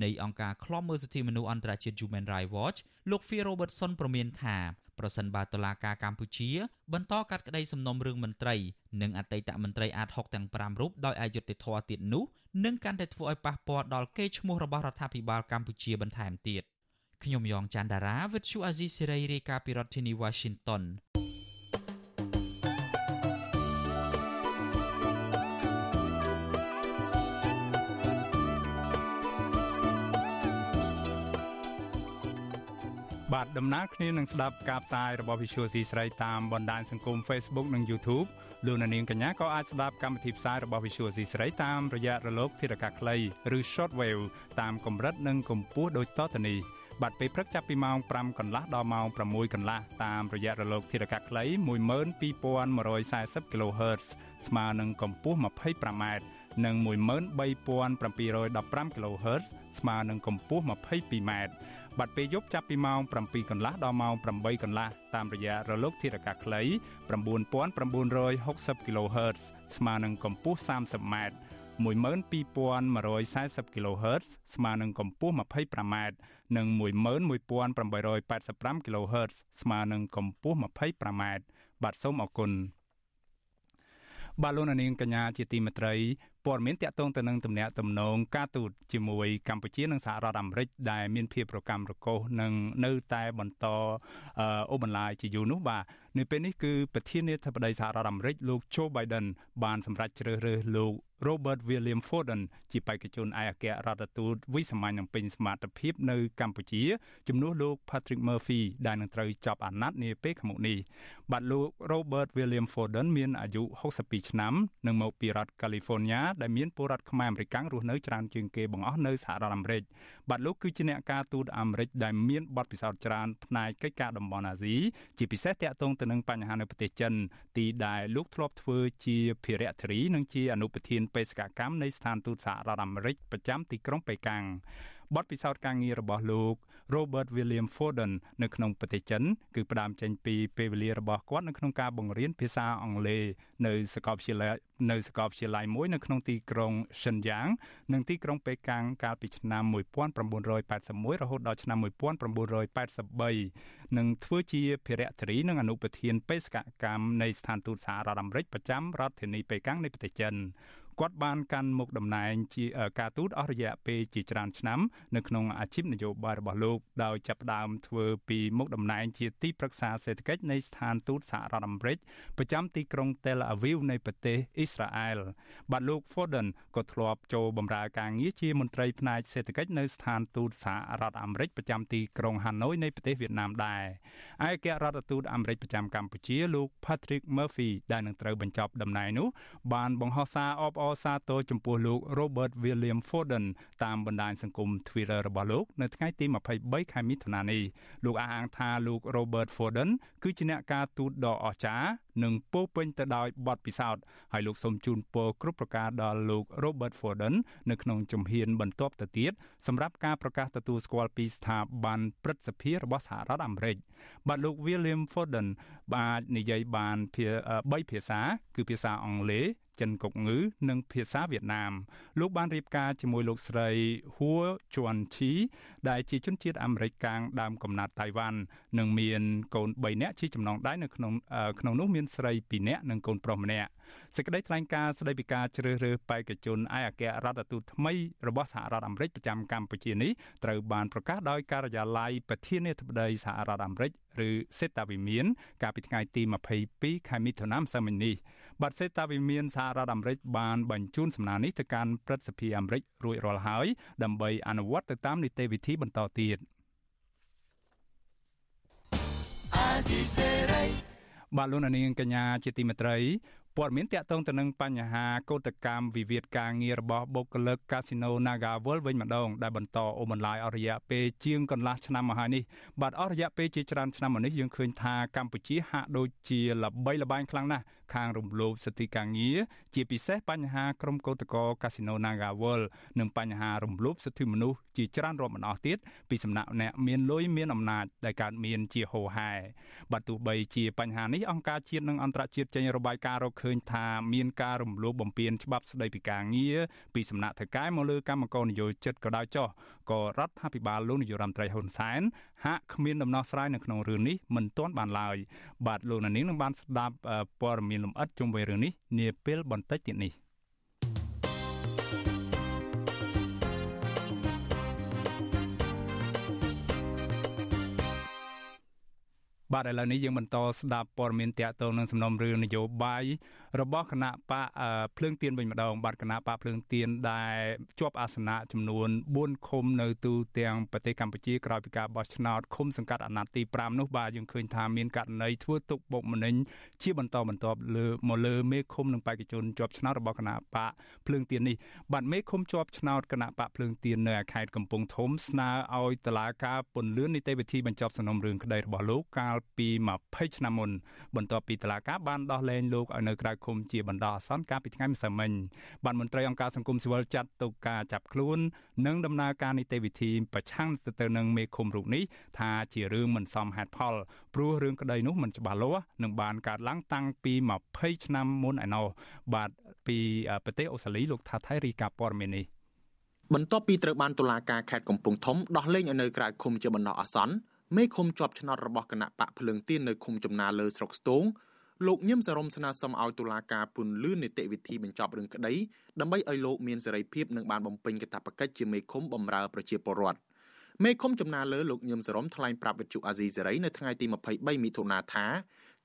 នៃអង្គការឃ្លាំមើលសិទ្ធិមនុស្សអន្តរជាតិ Human Rights Watch លោក Phil Robertson ប្រមានថាប្រសិនបើតុលាការកម្ពុជា បន្តកាត់ក្តីសំណុំរឿងមន្ត្រីនិងអតីតមន្ត្រីអាត60ទាំង5រូបដោយអយុត្តិធម៌ទៀតនោះ នឹងកាន់តែធ្វើឲ្យប៉ះពាល់ដល់កេរ្តិ៍ឈ្មោះរបស់រដ្ឋាភិបាលកម្ពុជាបន្ថែមទៀតខ្ញុំយ៉ងច័ន្ទដារាវិទ្យុអាស៊ីសេរីរាយការណ៍ពីរដ្ឋធានី Washington បាទដំណើរគ្នានឹងស្ដាប់ការផ្សាយរបស់ Visual C ស្រីតាមបណ្ដាញសង្គម Facebook និង YouTube លោកនាងកញ្ញាក៏អាចស្ដាប់កម្មវិធីផ្សាយរបស់ Visual C ស្រីតាមរយៈរលកធាតុអាកាសខ្លីឬ Shortwave តាមកម្រិតនិងកម្ពស់ដូចតទៅនេះបាទពេលព្រឹកចាប់ពីម៉ោង5កន្លះដល់ម៉ោង6កន្លះតាមរយៈរលកធាតុអាកាសខ្លី12140 kHz ស្មើនឹងកម្ពស់ 25m និង13715 kHz ស្មើនឹងកម្ពស់ 22m បាត់ពេលយប់ចាប់ពីម៉ោង7កន្លះដល់ម៉ោង8កន្លះតាមរយៈរលកធាតុអាកាសខ្លី9960 kHz ស្មើនឹងកម្ពស់ 30m 12140 kHz ស្មើនឹងកម្ពស់ 25m និង11885 kHz ស្មើនឹងកម្ពស់ 25m បាទសូមអរគុណបាទលោកនាងកញ្ញាជាទីមេត្រី ព័ត៌មានតាក់ទងទៅនឹងទំនាក់ទំនងការទូតជាមួយកម្ពុជានិងសហរដ្ឋអាមេរិកដែលមានភាពប្រកម្មប្រកោសនិងនៅតែបន្តអូបន្លាយជាយូរនោះបាទនៅពេលនេះគឺប្រធានាធិបតីសហរដ្ឋអាមេរិកលោក Joe Biden បានសម្រេចជ្រើសរើសលោក Robert William Forden ជាបេក្ខជនឯកអគ្គរដ្ឋទូតវិសាមញ្ញនឹងពេញសមត្ថភាពនៅកម្ពុជាជំនួសលោក Patrick Murphy ដែលនឹងត្រូវចាប់អាណត្តិនាពេលខាងមុខនេះបាទលោក Robert William Forden មានអាយុ62ឆ្នាំនិងមកពីរដ្ឋ California ដែលមានពលរដ្ឋខ្មែរអាមេរិករស់នៅច្រើនជាងគេបង្អស់នៅសហរដ្ឋអាមេរិកបាទលោកគឺជាអ្នកការទូតអាមេរិកដែលមានបទពិសោធន៍ច្រើនផ្នែកកិច្ចការតំបន់អាស៊ីជាពិសេសតាក់ទងទៅនឹងបញ្ហានៅប្រទេសចិនទីដែលលោកធ្លាប់ធ្វើជាភារៈធារីនិងជាអនុប្រធានបេសកកម្មនៃស្ថានទូតសហរដ្ឋអាមេរិកប្រចាំទីក្រុងប៉េកាំងបទពិសោធន៍ការងាររបស់លោក Robert William Forden នៅក្នុងប្រទេសចិនគឺផ្ដើមចេញពីពេលវេលារបស់គាត់នៅក្នុងការបង្រៀនភាសាអង់គ្លេសនៅសាកលវិទ្យាល័យនៅសាកលវិទ្យាល័យមួយនៅក្នុងទីក្រុង Shenyang និងទីក្រុងប៉េកាំងកាលពីឆ្នាំ1981រហូតដល់ឆ្នាំ1983និងធ្វើជាភារៈធារីនិងអនុប្រធានបេសកកម្មនៃស្ថានទូតសហរដ្ឋអាមេរិកប្រចាំរដ្ឋធានីប៉េកាំងនៃប្រទេសចិន គាត់បានកាន់មុខតំណែងជាការទូតអស់រយៈពេលជាច្រើនឆ្នាំនៅក្នុងអាជីពនយោបាយរបស់លោកដោយចាប់ផ្ដើមធ្វើពីមុខតំណែងជាទីប្រឹក្សាសេដ្ឋកិច្ចនៃស្ថានទូតសហរដ្ឋអាមេរិកប្រចាំទីក្រុង Tel Aviv នៃប្រទេសអ៊ីស្រាអែលបាទលោក Foden ក៏ធ្លាប់ចូលបម្រើការងារជាមន្ត្រីផ្នែកសេដ្ឋកិច្ចនៅស្ថានទូតសហរដ្ឋអាមេរិកប្រចាំទីក្រុង Hanoi នៃប្រទេសវៀតណាមដែរឯករដ្ឋទូតអាមេរិកប្រចាំកម្ពុជាលោក Patrick Murphy ដែលនឹងត្រូវបញ្ចប់តំណែងនោះបានបង្ហោះសារអបអរសាទរចំពោះលោក Robert William Forden តាមបណ្ដាញសង្គម Twitter របស់លោកនៅថ្ងៃទី23ខែមិថុនានេះលោកអះអាងថាលោក Robert Forden គឺជាអ្នកការទូតដ៏អស្ចារ្យនិងពោពេញទៅដោយបទពិសោធន៍ហើយលោកសូមជូនពរគ្រប់ប្រការដល់លោក Robert Forden នៅក្នុងជំហានបន្ទាប់ទៅទៀតសម្រាប់ការប្រកាសទទួលស្គាល់ពីស្ថាប័នព្រឹទ្ធសភារបស់សហរដ្ឋអាមេរិកបាទលោក William Forden បាននិយាយបាន3ភាសា គឺភាសាអង់គ្លេស ចិនកុកងឺនិងភាសាវៀតណាមលោកបានរៀបការជាមួយលោកស្រីហួរជួនឈីដែលជាជនជាតិអាមេរិកកាំងដើមកំណត់តៃវ៉ាន់និងមានកូន3នាក់ជាចំណងដៃនៅក្នុងក្នុងនោះមានស្រី2នាក់និងកូនប្រុសម្នាក់ សេចក្តីថ្លែងការណ៍ស្តីពីការជ្រើសរើសបេក្ខជនឯកអគ្គរដ្ឋទូតថ្មីរបស់សហរដ្ឋអាមេរិកប្រចាំកម្ពុជានេះត្រូវបានប្រកាសដោយការិយាល័យប្រធានាធិបតីសហរដ្ឋអាមេរិកឬសេតាវិមាន កាលពីថ្ងៃទី22ខែមិថុនាឆ្នាំនេះបាត់សេតាវិមានសហរដ្ឋអាមេរិកបានបញ្ជូនសំណើនេះទៅកាន់ព្រឹទ្ធសភាអាមេរិករួចរាល់ហើយដើម្បីអនុវត្តទៅតាមនីតិវិធីបន្តទៀតបាទលោកនាងកញ្ញាជាទីមេត្រី ព័ត៌មានតាក់ទងទៅនឹងបញ្ហាកោតកម្មវិវាទការងាររបស់បុគ្គលិកកាស៊ីណូ Naga World វិញម្ដងដែលបន្តអូបន្លាយអស់រយៈពេលជាងកន្លះឆ្នាំមកហើយនេះបាទអស់រយៈពេលជាច្រើនឆ្នាំមកនេះយើងឃើញថាកម្ពុជាហាក់ដូចជាល្បីល្បាញខ្លាំងណាស់ ខាងរំលោភសិទ្ធិការងារជាពិសេសបញ្ហាក្រុមកោតក្រកាស៊ីណូ Naga World និងបញ្ហារំលោភសិទ្ធិមនុស្សជាច្រើនរាប់មិនអស់ទៀតពីសំណាក់អ្នកមានលុយមានអំណាចដែលកើតមានជាហូរហែបើទោះបីជាបញ្ហានេះអង្គការជាតិនិងអន្តរជាតិចេញរបាយការណ៍រកឃើញថាមានការរំលោភបំពានច្បាប់ស្តីពីការងារពីសំណាក់ថៅកែមកលើកម្មករនយោជិតក៏ដោយចោះ ក៏រដ្ឋាភិបាលលោកនាយរដ្ឋមន្ត្រីហ៊ុនសែនហាក់គ្មានដំណោះស្រាយនៅក្នុងរឿងនេះមិនទាន់បានឡើយបាទលោកនាងនឹងបានស្ដាប់ព័ត៌មានលម្អិតជុំវិញរឿងនេះនាពេលបន្តិចទៀតនេះ បាទឥឡូវនេះយើងបន្តស្ដាប់ព័ត៌មានតាក់ទងនឹងសំណុំរឿងនយោបាយរបស់គណៈបកភ្លើងទៀនវិញម្ដងបាទគណៈបកភ្លើងទៀនដែលជាប់អាសនៈចំនួន4ឃុំនៅទូទាំងប្រទេសកម្ពុជាក្រោយពីការបោះឆ្នោតឃុំសង្កាត់អាណត្តិទី5នោះបាទយើងឃើញថាមានករណីធ្វើទុកបុកម្នេញជាបន្តបន្ទាប់លើមកលើមេឃុំនិងបេក្ខជនជាប់ឆ្នោតរបស់គណៈបកភ្លើងទៀននេះបាទមេឃុំជាប់ឆ្នោតគណៈបកភ្លើងទៀននៅខេត្តកំពង់ធំស្នើឲ្យតុលាការពន្យានីតិវិធីបញ្ចប់សំណុំរឿងក្តីរបស់លោកកាលពី20ឆ្នាំមុនបន្ទាប់ពីតុលាការបានដោះលែងលោកឲ្យនៅក្រៅឃុំជាបណ្ដោះអាសន្នកាលពីថ្ងៃម្សិលមិញបានមន្ត្រីអង្គការសង្គមស៊ីវិលចាត់ទុកការចាប់ខ្លួន និងដំណើរការនីតិវិធីប្រឆាំងទៅនឹងមេឃុំរូបនេះថាជារឿងមិនសមហេតុផលព្រោះរឿងក្តីនោះមិនច្បាស់លាស់និងបានកើតឡើងតាំងពី20ឆ្នាំមុនឯណោះបាទពីប្រទេសអូស្ត្រាលីលោកថាថៃរីកាព័ត៌មាននេះបន្ទាប់ពីត្រូវបានតុលាការខេត្តកំពង់ធំដោះលែងឲ្យនៅក្រៅឃុំជាបណ្ដោះអាសន្ន មេឃុំជាប់ឆ្នោតរបស់គណៈបកភ្លើងទៀននៅឃុំចំណាលើស្រុកស្ទងលោកញឹមសរំស្នើសុំឲ្យតុលាការពន្យល់នីតិវិធីបញ្ចប់រឿងក្តីដើម្បីឲ្យលោកមានសេរីភាពនិងបានបំពេញកាតព្វកិច្ចជាមេឃុំបម្រើប្រជាពលរដ្ឋមេឃុំចំណាលើលោកញឹមសរំថ្លែងប្រាប់វិទ្យុអាស៊ីសេរីនៅថ្ងៃទី23មិថុនាថា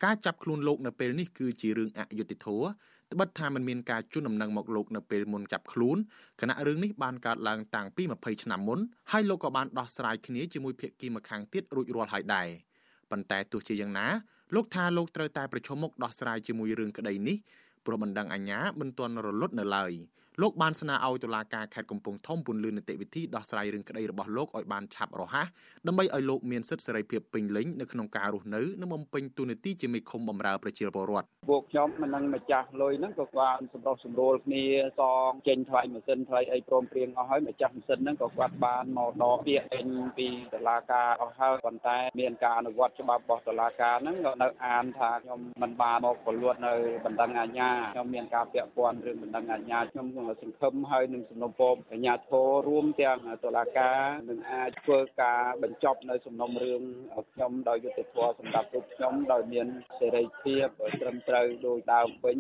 ការចាប់ខ្លួនលោកនៅពេលនេះគឺជារឿងអយុត្តិធម៌ ត្បិតថាมันមានការជូនដំណឹងមកលោកនៅពេលមុនចាប់ខ្លួនគណៈរឿងនេះបានកើតឡើងតាំងពី20ឆ្នាំមុនហើយលោកក៏បានដោះស្រាយគ្នាជាមួយភាគីម្ខាងទៀតរួចរាល់ហើយដែរប៉ុន្តែទោះជាយ៉ាងណាលោកថាលោកត្រូវតែប្រឈមមុខដោះស្រាយជាមួយរឿងក្តីនេះព្រោះបណ្ដឹងអាញាមិនទាន់រលត់នៅឡើយ លោកបានស្នើឲ្យតុលាការខេត្តកំពង់ធំពន្យល់នីតិវិធីដោះស្រាយរឿងក្តីរបស់លោកឲ្យបានឆាប់រហ័សដើម្បីឲ្យលោកមានសិទ្ធិសេរីភាពពេញលេញនៅក្នុងការរស់នៅនិងបំពេញតួនាទីជាមេឃុំបម្រើប្រជាពលរដ្ឋពួកខ្ញុំមិននឹងម្ចាស់លុយហ្នឹងក៏គាត់សម្រុះសម្រួលគ្នាសងចេញថ្លៃម៉ាស៊ីនថ្លៃអីព្រមព្រៀងអស់ហើយម្ចាស់ម៉ាស៊ីនហ្នឹងក៏គាត់បានមកដកពាក្យពេញពីតុលាការអស់ហើយប៉ុន្តែមានការអនុវត្តច្បាប់របស់តុលាការហ្នឹងក៏នៅអានថាខ្ញុំមិនបានមកពលួតនៅបណ្ដឹងអាជ្ញាខ្ញុំមានការពាក់ព័ន្ធរឿងបណ្ដឹងអាជ្ញាខ្ញុំសង្ឃឹមហើយនឹងសំណុំពរអាជ្ញាធររួមទាំងតុលាការនឹងអាចធ្វើការបញ្ចប់នៅសំណុំរឿងខ្ញុំដោយយុត្តិធម៌សម្រាប់គ្រប់ខ្ញុំដោយមានសេរីភាពត្រឹមត្រូវដោយដើមវិញ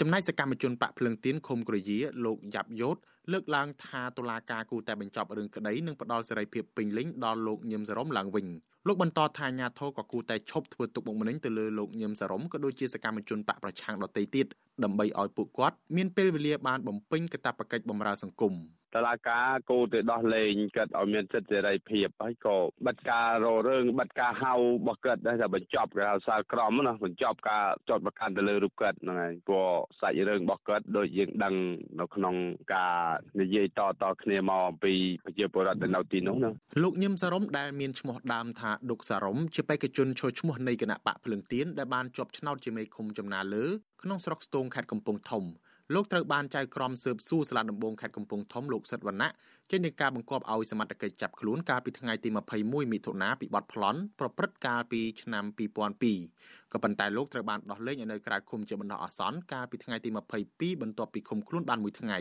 ចំណែកសកម្មជនបកភ្លឹងទៀនឃុំក្រយាលោកយ៉ាប់យ៉ូតលើកឡើងថាតុលាការគូតែបញ្ចប់រឿងក្តីនិងផ្ដល់សេរីភាពពេញលេញដល់លោកញឹមសរំឡើងវិញ លោកបន្តថាអាញាធរក៏គូតែឈប់ធ្វើទុកបុកម្នេញទៅលើលោកញឹមសរំក៏ដូចជាសកម្មជនបកប្រឆាំងដទៃទៀតដើម្បីឲ្យពួកគាត់មានពេលវេលាបានបំពេញកាតព្វកិច្ចបម្រើសង្គម។ តឡាការគោទៅដោះលែងគាត់ឲ្យមានសិទ្ធិសេរីភាពហើយក៏បិទការររឿងបិទការហៅរបស់គាត់ដែរតែបញ្ចប់គេហៅសាលក្រមណាបញ្ចប់ការចោតប្រកាន់ទៅលើរូបគាត់ហ្នឹងហើយព្រោះសាច់រឿងរបស់គាត់ដូចយើងដឹងនៅក្នុងការនិយាយតតគ្នាមកអំពីប្រជាពលរដ្ឋនៅទីនោះណាលោកញឹមសារំដែលមានឈ្មោះដើមថាដុកសារំជាបេក្ខជនឈរឈ្មោះនៃគណៈបកភ្លឹងទៀនដែលបានជាប់ឆ្នោតជាមេឃុំចំណាលើក្នុងស្រុកស្ទងខេត្តកំពង់ធំ លោកត្រូវបានចៅក្រមស៊ើបសួរសាលាដំបងខេត្តកំពង់ធំលោកសិទ្ធវណ្ណៈចេញនៃការបង្គាប់ឲ្យសមត្ថកិច្ចចាប់ខ្លួនកាលពីថ្ងៃទី21មិថុនាពីបទប្លន់ប្រព្រឹត្តកាលពីឆ្នាំ2002ក៏ប៉ុន្តែលោកត្រូវបានដោះលែងឲ្យនៅក្រៅឃុំជាបណ្ដោះអាសន្នកាលពីថ្ងៃទី22បន្ទាប់ពីឃុំខ្លួនបានមួយថ្ងៃ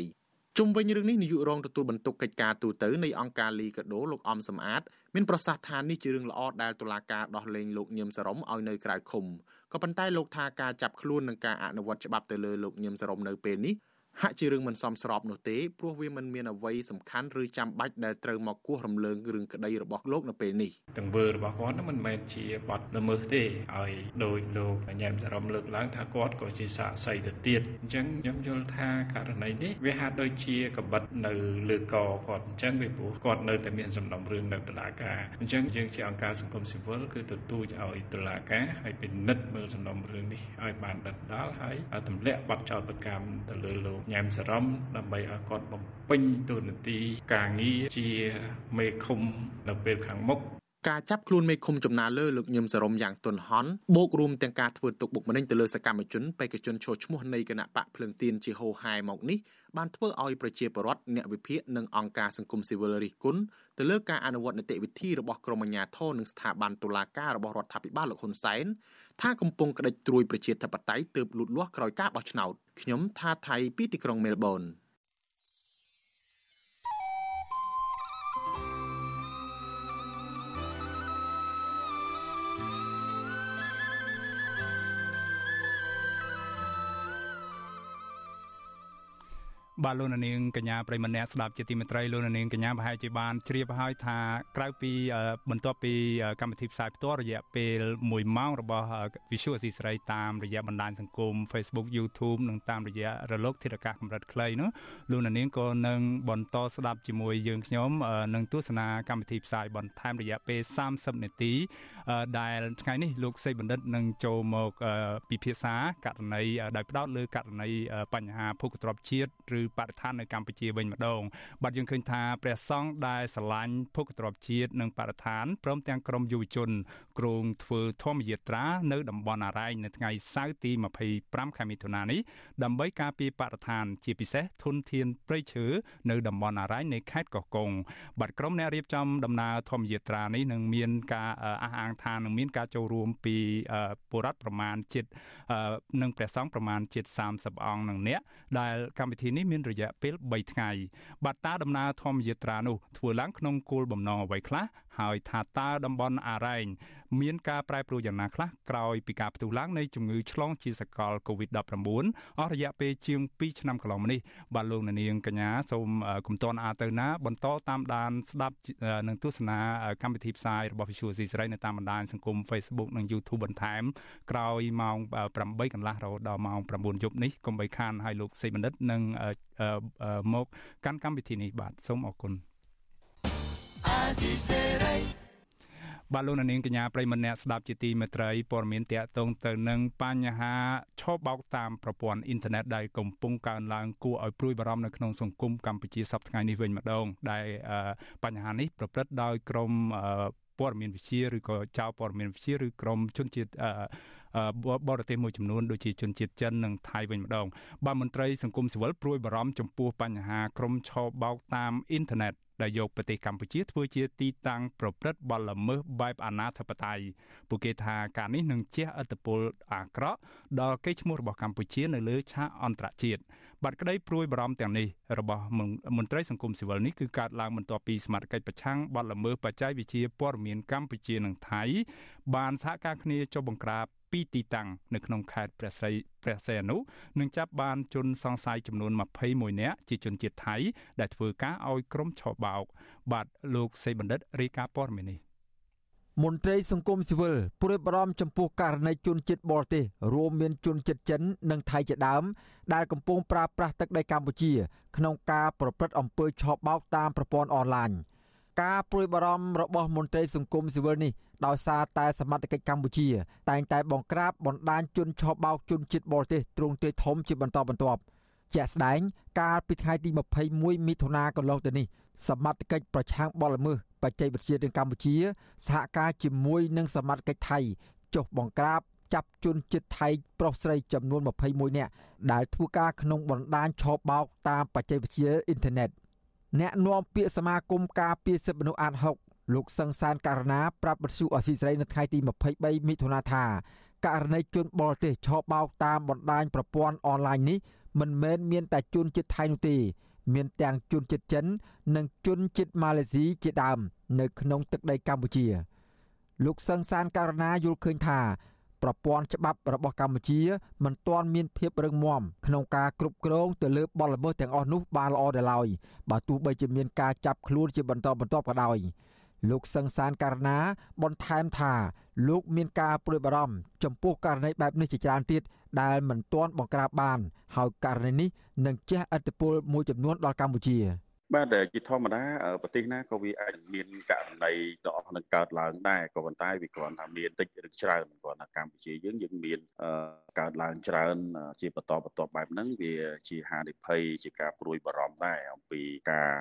ជុំវិញរឿងនេះនាយករងទទួលបន្ទុកកិច្ចការទូតនៃអង្គការលីកាដូលោកអំសំអាតមានប្រសាសន៍ថានេះជារឿងល្អដែលតុលាការដោះលែងលោកញឹមសរំឲ្យនៅក្រៅឃុំក៏ប៉ុន្តែលោកថាការចាប់ខ្លួននិងការអនុវត្តច្បាប់ទៅលើលោកញឹមសរំនៅពេលនេះ ហាក់ជារឿងមិនសមស្របនោះទេព្រោះវាមិនមានអ្វីសំខាន់ឬចាំបាច់ដែលត្រូវមកគោះរំលើងរឿងក្តីរបស់លោកនៅពេលនេះទង្វើរបស់គាត់មិនមែនជាបទល្មើសទេឲ្យដោយលោកញ៉ែមសារំលើកឡើងថាគាត់ក៏ជាសាកសីទៅទៀតអញ្ចឹងខ្ញុំយល់ថាករណីនេះវាហាក់ដូចជាកបិតនៅលើកគាត់អញ្ចឹងវាព្រោះគាត់នៅតែមានសំណុំរឿងនៅតុលាការអញ្ចឹងយើងជាអង្គការសង្គមស៊ីវិលគឺទទូចឲ្យតុលាការឲ្យពិនិត្យមើលសំណុំរឿងនេះឲ្យបានដិតដល់ហើយទម្លាក់បទចោទប្រកាន់ទៅលើលោកញ៉ែមសរំដើម្បីឲ្យគាត់បំពេញតួនាទីការងារជាមេឃុំនៅពេលខាងមុខ ការចាប់ខ្លួនមេឃុំចំណាលើលោកញឹមសរមយ៉ាងទន់ហន់បូករួមទាំងការធ្វើទុកបុកម្នេញទៅលើសកម្មជនបេក្ខជនឈរឈ្មោះនៃគណៈបកភ្លើងទៀនជាហោហាយមកនេះបានធ្វើឲ្យប្រជាពលរដ្ឋអ្នកវិភាគនិងអង្គការសង្គមស៊ីវិលរិះគន់ទៅលើការអនុវត្តនីតិវិធីរបស់ក្រមអាជ្ញាធរនិងស្ថាប័នតុលាការរបស់រដ្ឋាភិបាលលោកហ៊ុនសែនថាកំពុងក្តិចត្រួយប្រជាធិបតេយ្យទើបលូតលាស់ក្រោយការបោះឆ្នោតខ្ញុំថាថៃពីទីក្រុងមែលប៊ន បាទលោកនាងកញ្ញាប្រិមម្នាក់ស្ដាប់ជាទីមេត្រីលោកនាងកញ្ញាប្រហែលជាបានជ្រាបហើយថាក្រៅពីបន្ទាប់ពីកម្មវិធីផ្សាយផ្ទាល់រយៈពេល1ម៉ោងរបស់ Visual អស៊ីសេរីតាមរយៈបណ្ដាញសង្គម Facebook YouTube និងតាមរយៈរលកធាតុអាកាសកម្រិតខ្លីនោះលោកនាងក៏នឹងបន្តស្ដាប់ជាមួយយើងខ្ញុំនឹងទស្សនាកម្មវិធីផ្សាយបន្ថែមរយៈពេល30នាទីដែលថ្ងៃនេះលោកសេបណ្ឌិតនឹងចូលមកពិភាក្សាករណីដោយផ្ដោតលើករណីបញ្ហាភូកទ្របជាតិឬបរិស្ថាននៅកម្ពុជាវិញម្ដងបាទយើងឃើញថាព្រះសង្ឃដែលស្រឡាញ់ភូកទ្របជាតិនិងបរិស្ថានព្រមទាំងក្រមយុវជនគ្រងធ្វើធម្មយាត្រានៅតំបន់អរ៉ែងនៅថ្ងៃសៅរ៍ទី25ខែមិថុនានេះដើម្បីការពារបរិស្ថាន ជាពិសេសធនធានព្រៃឈើនៅតំបន់អរ៉ែងនៃខេត្តកោះកុងបាទក្រុមអ្នករៀបចំដំណើរធម្មយាត្រានេះនឹងមានការអះអាងថានឹងមានការចូលរួមពីបុរដ្ឋប្រមាណជិត និងព្រះសង្ឃប្រមាណជិត30អង្គនឹងអ្នកដែលកម្មវិធីនេះមានរយៈពេល3ថ្ងៃបាទតាដំណើរធម្មយាត្រានោះធ្វើឡើងក្នុងគោលបំណងអ្វីខ្លះហើយថាតើតំបន់អារ៉ែងមានការប្រែប្រួលយ៉ាងណាខ្លះក្រោយពីការផ្ទុះឡើងនៃជំងឺឆ្លងជាសកល COVID-19 អស់រយៈពេលជាង2ឆ្នាំកន្លងមកនេះបាទលោកនាងកញ្ញាសូមគុំតនអាទៅណា បន្តតាមដានស្ដាប់និងទស្សនាកម្មវិធីផ្សាយរបស់ Visual C សេរីនៅតាមបណ្ដាញសង្គម Facebook និង YouTube បន្ថែមក្រោយម៉ោង8កន្លះរហូតដល់ម៉ោង9យប់នេះកុំបីខានឲ្យលោកសេបណ្ឌិតនឹងមកកាន់កម្មវិធីនេះបាទសូមអរគុណ បាទលោកនាងកញ្ញាប្រិមនៈស្ដាប់ជាទីមេត្រីព័ត៌មានតកតងទៅនឹងបញ្ហាឆោបបោកតាមប្រព័ន្ធអ៊ីនធឺណិតដែលកំពុងកើនឡើងគួរឲ្យព្រួយបារម្ភនៅក្នុងសង្គមកម្ពុជាសប្តាហ៍នេះវិញម្ដង ដែលបញ្ហានេះប្រព្រឹត្តដោយក្រមព័ត៌មានវិទ្យាឬក៏ចៅព័ត៌មានវិទ្យាឬក្រមជនជាតិបរទេសមួយចំនួនដូចជាជនជាតិចិននិងថៃវិញម្ដងបាទមន្ត្រីសង្គមស៊ីវិលព្រួយបារម្ភចំពោះបញ្ហាក្រុមឆោបបោកតាមអ៊ីនធឺណិត ដែលយកប្រទេសកម្ពុជាធ្វើជាទីតាំងប្រព្រឹត្តបទល្មើសបែបអនាធិបតេយ្យពួកគេថាការនេះនឹងជះឥទ្ធិពលអាក្រក់ដល់កេរ្តិ៍ឈ្មោះរបស់កម្ពុជានៅលើឆាកអន្តរជាតិ បាត់ក្តីព្រួយបារម្ភទាំងនេះរបស់មន្ត្រីសង្គមស៊ីវិលនេះគឺកើតឡើងបន្ទាប់ពីសមាជិកប្រឆាំងបទល្មើសបច្ចេកវិទ្យាព័ត៌មានកម្ពុជានិងថៃបានសហការគ្នាចុះបង្ក្រាបពីទីតាំងនៅក្នុងខេត្តព្រះសីព្រះសីហនុនឹងចាប់បានជនសង្ស័យចំនួន21នាក់ជាជនជាតិថៃដែលធ្វើការឲ្យក្រុមឆោបោកបាទលោកសេបណ្ឌិតរាយការណ៍ព័ត៌មាននេះ មន្ត្រីសង្គមស៊ីវិលព្រួយបារម្ភចំពោះករណីជនជាតិបរទេសរួមមានជនជាតិចិននិងថៃជាដើមដែលកំពុងប្រើប្រាស់ទឹកដីកម្ពុជា ក្នុងការប្រព្រឹត្តអំពើឆោបបោកតាមប្រព័ន្ធអនឡាញការព្រួយបារម្ភរបស់មន្ត្រីសង្គមស៊ីវិលនេះដោយសារតែសមត្ថកិច្ចកម្ពុជា តែងតែបង្ក្រាបបណ្ដាញជនឆោបបោកជនជាតិបរទេសទ្រង់ទ្រាយធំជាបន្តបន្ទាប់ ជាក់ស្ដែងកាលពីថ្ងៃទី21មិថុនាកន្លងទៅនេះសមត្ថកិច្ចប្រឆាំងបទល្មើសបច្ចេកវិទ្យានៅកម្ពុជាសហការជាមួយនឹងសមត្ថកិច្ចថៃចុះបង្ក្រាបចាប់ជនជាតិថៃប្រុសស្រីចំនួន21នាក់ដែលធ្វើការក្នុងបណ្ដាញឆោបបោកតាមបច្ចេកវិទ្យាអ៊ីនធឺណិតអ្នកនាំពាក្យសមាគមការពារសិទ្ធិមនុស្សអាត6លោកសង្សានករណាប្រាប់បទសុអសីស្រីនៅថ្ងៃទី23មិថុនាថាករណីជនបរទេសឆោបបោកតាមបណ្ដាញប្រព័ន្ធអនឡាញនេះ មិនមែនមានតែជនជាតិថៃនោះទេ មានទាំងជនជាតិចិន និងជនជាតិម៉ាឡេស៊ីជាដើម នៅក្នុងទឹកដីកម្ពុជា លោកសង្សានករណាយល់ឃើញថាប្រព័ន្ធច្បាប់របស់កម្ពុជា មិនទាន់មានភាពរឹងមាំក្នុងការគ្រប់គ្រងទៅលើបទល្មើសទាំងអស់នោះបានល្អដល់ឡើយបើទោះបីជាមានការចាប់ខ្លួនជាបន្តបន្ទាប់ក៏ដោយ លោកសង្សានករណាបន្ថែមថាលោកមានការព្រួយបារម្ភចំពោះករណីបែបនេះជាច្រើនទៀតដែលមិនទាន់បង្ក្រាបបាន ហើយករណីនេះនឹងជះឥទ្ធិពលមួយចំនួនដល់កម្ពុជា បាទជាធម្មតាប្រទេសណាក៏វាអាចមានករណីដ៏នឹងកើតឡើងដែរក៏ប៉ុន្តែវាគ្រាន់តែមានតិចឬច្រើនគ្រាន់តែកម្ពុជាយើងយើងមានកើតឡើងច្រើន ជាបន្តបន្ទាប់បែបហ្នឹងវាជាហានិភ័យជាការព្រួយបារម្ភដែរអំពីការ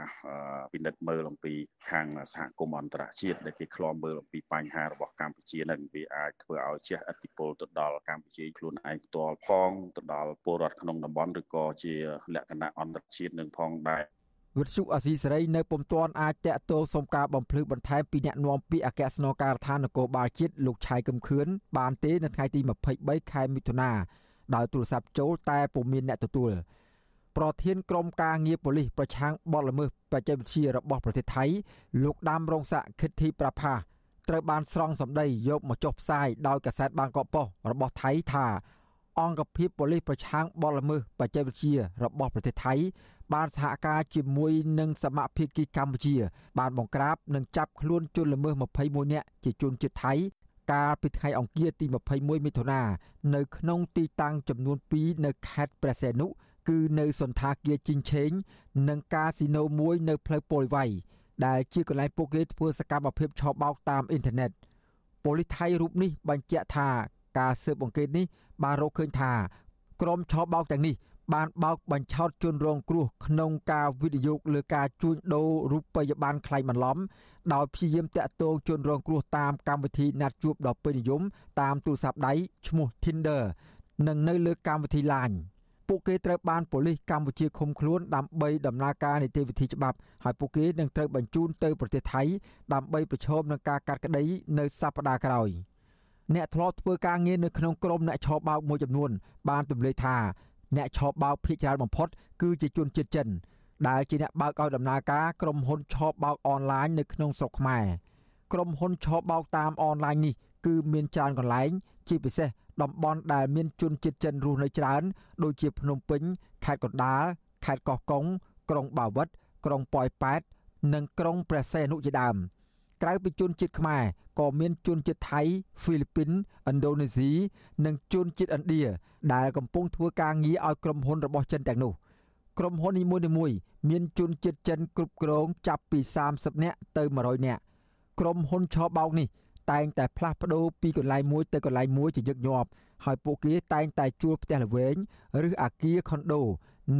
ពិនិត្យមើលអំពីខាងសហគមន៍អន្តរជាតិដែលគេឃ្លាំមើលអំពីបញ្ហារបស់កម្ពុជានឹងវាអាចធ្វើឲ្យជះឥទ្ធិពលទៅដល់កម្ពុជាខ្លួនឯងផ្ទាល់ផងទៅដល់ពលរដ្ឋក្នុងតំបន់ឬក៏ជាលក្ខណៈអន្តរជាតិនឹងផងដែរ វិទ្យុអាស៊ីសេរីនៅពុំទាន់អាចតាក់ទងសុំការបំភ្លឺបន្ថែមពីអ្នកនាំពាក្យអគ្គស្នងការដ្ឋាននគរបាលជាតិលោកឆៃកឹមខឿនបានទេនៅថ្ងៃទី23ខែមិថុនាដោយទូរស័ព្ទចូលតែពុំមានអ្នកទទួលប្រធានក្រុមការងារប៉ូលីសប្រឆាំងបទល្មើសបច្ចេកវិទ្យារបស់ប្រទេសថៃលោកដាមរងស័កខិតធីប្រផាត្រូវបានស្រង់សម្ដីយកមកចុះផ្សាយដោយកាសែតបាងកកប៉ុស្តិ៍របស់ថៃថា អង្គភាពប៉ូលីសប្រឆាំងបទល្មើសបច្ចេកវិទ្យារបស់ប្រទេសថៃ បានសហការជាមួយនឹងសមាភិកីកម្ពុជា បានបង្ក្រាបនិងចាប់ខ្លួនជនល្មើស21នាក់ជាជនជាតិថៃកាលពីថ្ងៃអង្គារទី21មិថុនានៅក្នុងទីតាំងចំនួន2នៅខេត្តព្រះសីហនុគឺនៅសន្តាគារជីងឆេង និងកាស៊ីណូមួយនៅផ្លូវពលវៃដែលជាកន្លែងពួកគេធ្វើសកម្មភាពឆបោកតាមអ៊ីនធឺណិតប៉ូលីសថៃរូបនេះបញ្ជាក់ថា ការស៊ើបអង្កេតនេះបានរកឃើញថាក្រុមឆបោកទាំងនេះបានបោកបញ្ឆោតជនរងគ្រោះក្នុងការវិនិយោគលើការជួញដូររូបិយប័ណ្ណក្លែងបន្លំដោយព្យាយាមតាក់ទងជនរងគ្រោះតាមកម្មវិធីណាត់ជួបដ៏ពេញនិយមតាមទូរស័ព្ទដៃឈ្មោះ Tinder និងនៅលើកម្មវិធី Line ពួកគេត្រូវបានប៉ូលីសកម្ពុជាឃុំខ្លួនដើម្បីដំណើរការនីតិវិធីច្បាប់ហើយពួកគេនឹងត្រូវបញ្ជូនទៅប្រទេសថៃដើម្បីប្រឈមនឹងការកាត់ក្តីនៅសប្តាហ៍ក្រោយ អ្នកធ្លាប់ធ្វើការងារនៅក្នុងក្រុមអ្នកឆោបោកមួយចំនួន បានទម្លាយថាអ្នកឆោបបោកភ័យច្រើនបំផុតគឺជាជនជាតិចិន ដែលជាអ្នកបើកឲ្យដំណើរការក្រុមហ៊ុនឆោបបោកអនឡាញនៅក្នុងស្រុកខ្មែរក្រុមហ៊ុនឆោបបោកតាមអនឡាញនេះគឺមានច្រើនកន្លែង ជាពិសេសតំបន់ដែលមានជនជាតិចិនរស់នៅច្រើន ដូចជាភ្នំពេញខេត្តកណ្ដាលខេត្តកោះកុងក្រុងបាវិតក្រុងប៉ោយប៉ែត និងក្រុងព្រះសីហនុជាដើម ក្រៅពីជនជាតិខ្មែរក៏មានជនជាតិថៃហ្វីលីពីនឥណ្ឌូនេស៊ីនិងជនជាតិឥណ្ឌាដែលកំពុងធ្វើការងារឲ្យក្រុមហ៊ុនរបស់ចិនទាំងនោះក្រុមហ៊ុននីមួយៗមានជនជាតិចិនគ្រប់គ្រងចាប់ពី30នាក់ទៅ100នាក់ក្រុមហ៊ុនឆោបោកនេះតែងតែផ្លាស់ប្ដូរពីកន្លែងមួយទៅកន្លែងមួយជាញឹកញាប់ហើយពួកគេតែងតែជួលផ្ទះល្វែងឬអាគារខុនដូ